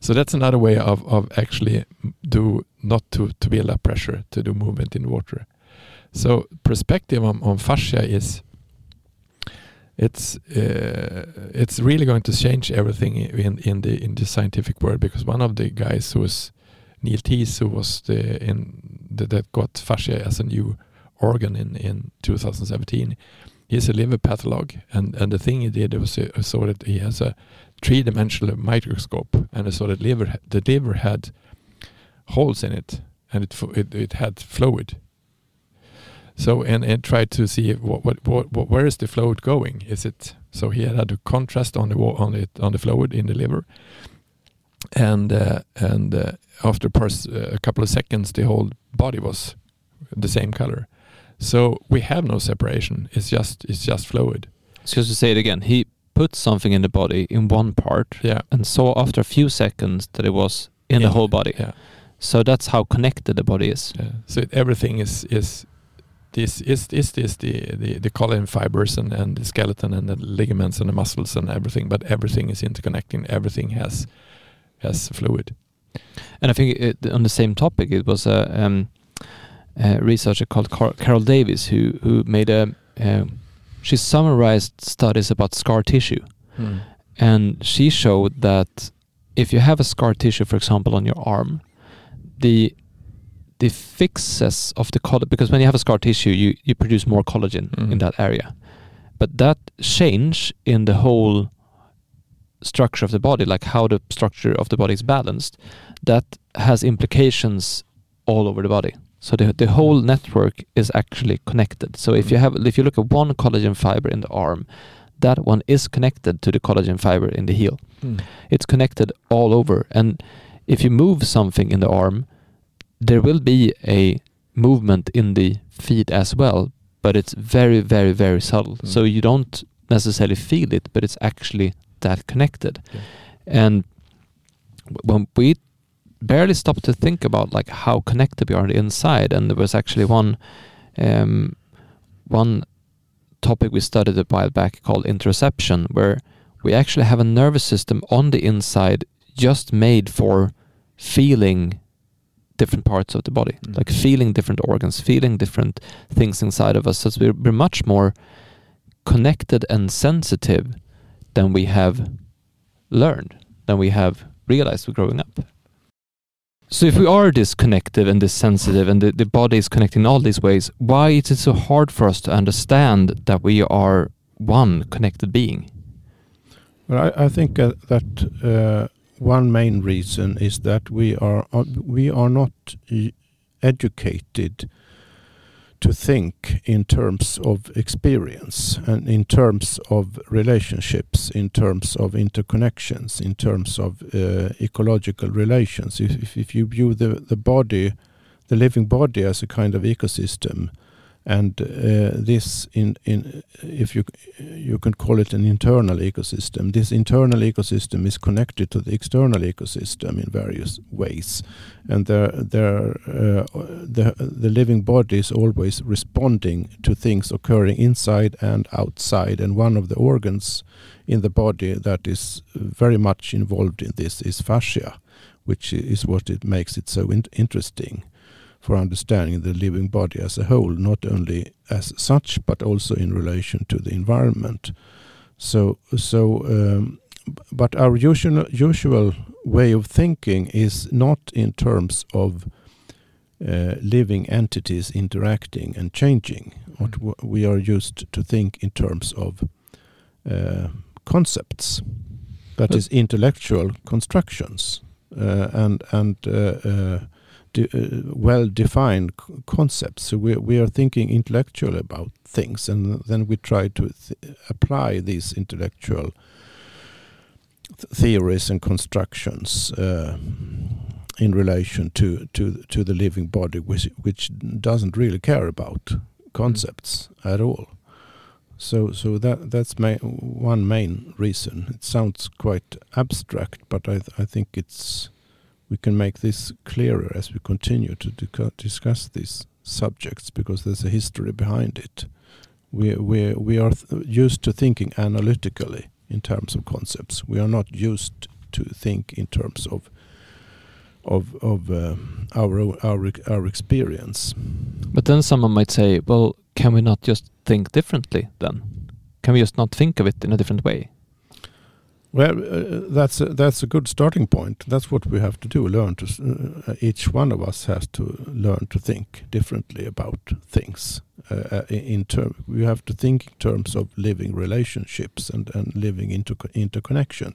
So that's another way of, of actually do not to, to build up pressure to do movement in water. So perspective on, on fascia is it's uh, it's really going to change everything in, in the in the scientific world because one of the guys who was Neil Theise who was the in the, that got fascia as a new organ in in 2017 he's a liver patholog and and the thing he did was uh, so that he has a three-dimensional microscope, and I saw that liver the liver had holes in it, and it it, it had fluid. So and and tried to see what, what what, where is the fluid going? Is it so he had had a contrast on the on it on the fluid in the liver, and uh, and uh, after a couple of seconds, the whole body was the same color. So we have no separation. It's just it's just fluid. So just to say it again, he put something in the body in one part yeah. and saw after a few seconds that it was in yeah. the whole body. Yeah. So that's how connected the body is. Yeah. So it, everything is is this is is this the, the the collagen fibers and, and the skeleton and the ligaments and the muscles and everything, but everything is interconnecting. Everything has has fluid. And I think it, on the same topic, it was a, um, a researcher called Car Carol Davis who who made a, a she summarized studies about scar tissue. Mm. And she showed that if you have a scar tissue, for example, on your arm, the the fixes of the collagen because when you have a scar tissue, you you produce more collagen mm. in that area, but that change in the whole structure of the body, like how the structure of the body is balanced, that has implications all over the body. So the the whole network is actually connected. So if you have if you look at one collagen fiber in the arm, that one is connected to the collagen fiber in the heel. Mm. It's connected all over. And if you move something in the arm, there will be a movement in the feet as well, but it's very, very, very subtle. Mm. So you don't necessarily feel it, but it's actually that connected. Yeah. And when we barely stop to think about like how connected we are on the inside. And there was actually one um, one topic we studied a while back called interoception, where we actually have a nervous system on the inside just made for feeling different parts of the body, mm. like feeling different organs, feeling different things inside of us. So we're, we're much more connected and sensitive than we have learned, than we have realized we're growing up. So if we are this connective and this sensitive and the, the body is connecting in all these ways, why is it so hard for us to understand that we are one connected being? Well, I, I think uh, that uh, one main reason is that we are uh, we are not educated to think in terms of experience and in terms of relationships, in terms of interconnections, in terms of uh, ecological relations. If, if you view the, the body, the living body as a kind of ecosystem, and uh, this in in if you you can call it an internal ecosystem this internal ecosystem is connected to the external ecosystem in various ways. And there there uh, the the living body is always responding to things occurring inside and outside. And one of the organs in the body that is very much involved in this is fascia which is what it makes it so in interesting for understanding the living body as a whole, not only as such, but also in relation to the environment. So, so, um, but our usual usual way of thinking is not in terms of uh, living entities interacting and changing. What Mm. we are used to think in terms of uh, concepts, that But- is intellectual constructions uh, and and uh, uh, de- uh, well-defined c- concepts. So we we are thinking intellectually about things, and then we try to th- apply these intellectual th- theories and constructions uh, in relation to to to the living body, which which doesn't really care about concepts at all. So so that that's ma- one main reason. It sounds quite abstract, but I th- I think it's we can make this clearer as we continue to discuss these subjects because there's a history behind it. We we we are used to thinking analytically in terms of concepts. We are not used to think in terms of of of uh, our our our experience. But then someone might say, well, can we not just think differently then? Can we just not think of it in a different way? Well, uh, that's a, that's a good starting point. That's what we have to do. Learn to uh, each one of us has to learn to think differently about things. Uh, uh, in in term, we have to think in terms of living relationships and and living into interconnection.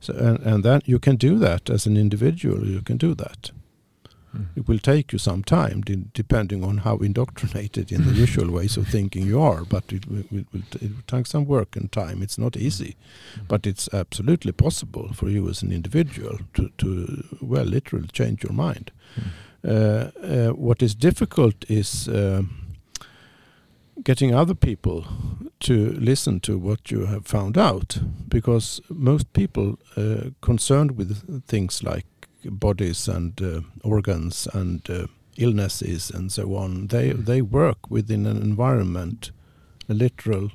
So and and that you can do that as an individual. You can do that. Mm. It will take you some time, de- depending on how indoctrinated in the usual ways of thinking you are. But it will, will, will it will take some work and time. It's not easy, but it's absolutely possible for you as an individual to, to well, literally change your mind. Mm. Uh, uh, what is difficult is uh, getting other people to listen to what you have found out, because most people uh, concerned with things like bodies and uh, organs and uh, illnesses and so on, they they work within an environment, a literal,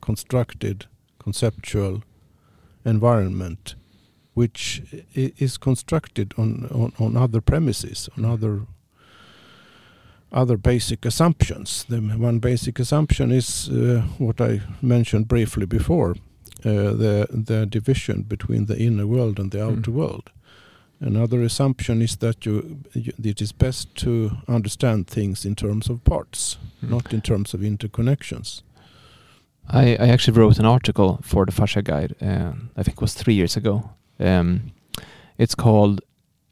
constructed, conceptual environment, which is constructed on, on, on other premises, on other other basic assumptions. The one basic assumption is uh, what I mentioned briefly before, uh, the the division between the inner world and the Mm. outer world. Another assumption is that you, you it is best to understand things in terms of parts, Mm. not in terms of interconnections. I, I actually wrote an article for the Fascia Guide, uh, I think it was three years ago. Um, it's called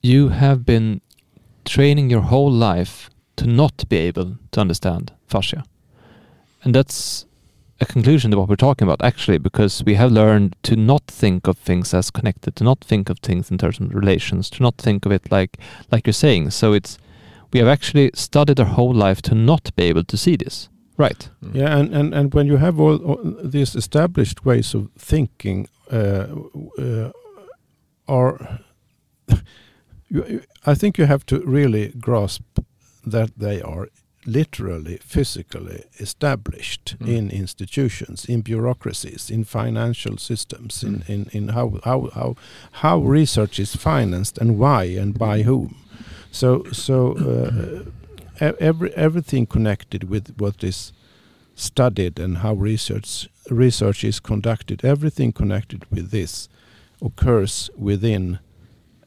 You Have Been Training Your Whole Life to Not Be Able to Understand Fascia. And that's a conclusion to what we're talking about, actually, because we have learned to not think of things as connected, to not think of things in terms of relations, to not think of it like like you're saying. So it's we have actually studied our whole life to not be able to see this. Right. Mm. Yeah, and, and, and when you have all, all these established ways of thinking, uh, uh, are you, you- I think you have to really grasp that they are literally, physically established Mm. in institutions, in bureaucracies, in financial systems, in, Mm. in, in how, how, how, how research is financed and why and by whom. So, so uh, every, everything connected with what is studied and how research research is conducted, everything connected with this occurs within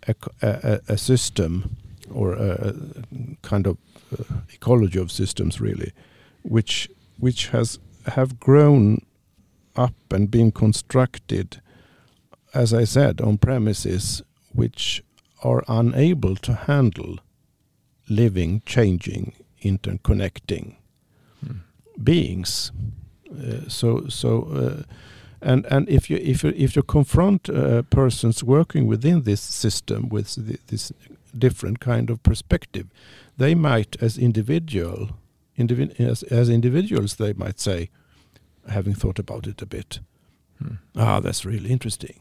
a, a, a system or a, a kind of ecology of systems, really, which which has have grown up and been constructed, as I said, on premises which are unable to handle living, changing, interconnecting Mm. beings. Uh, so so uh, and and if you if you if you confront uh, persons working within this system with th- this different kind of perspective, they might, as individual, individ- as, as individuals, they might say, having thought about it a bit, Mm. ah, that's really interesting.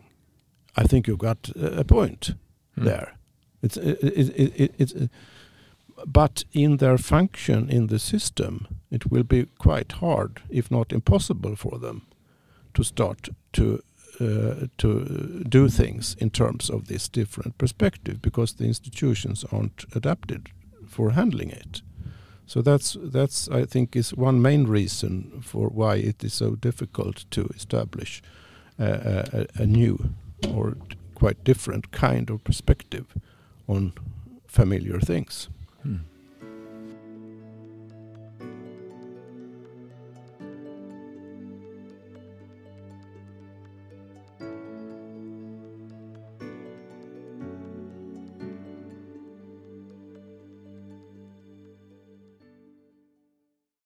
I think you've got a a point Mm. there. It's it, it, it, it, it's uh, but in their function in the system, it will be quite hard, if not impossible, for them to start to uh, to do things in terms of this different perspective because the institutions aren't adapted for handling it. So that's that's I think is one main reason for why it is so difficult to establish a, a, a new or quite different kind of perspective on familiar things. Mm.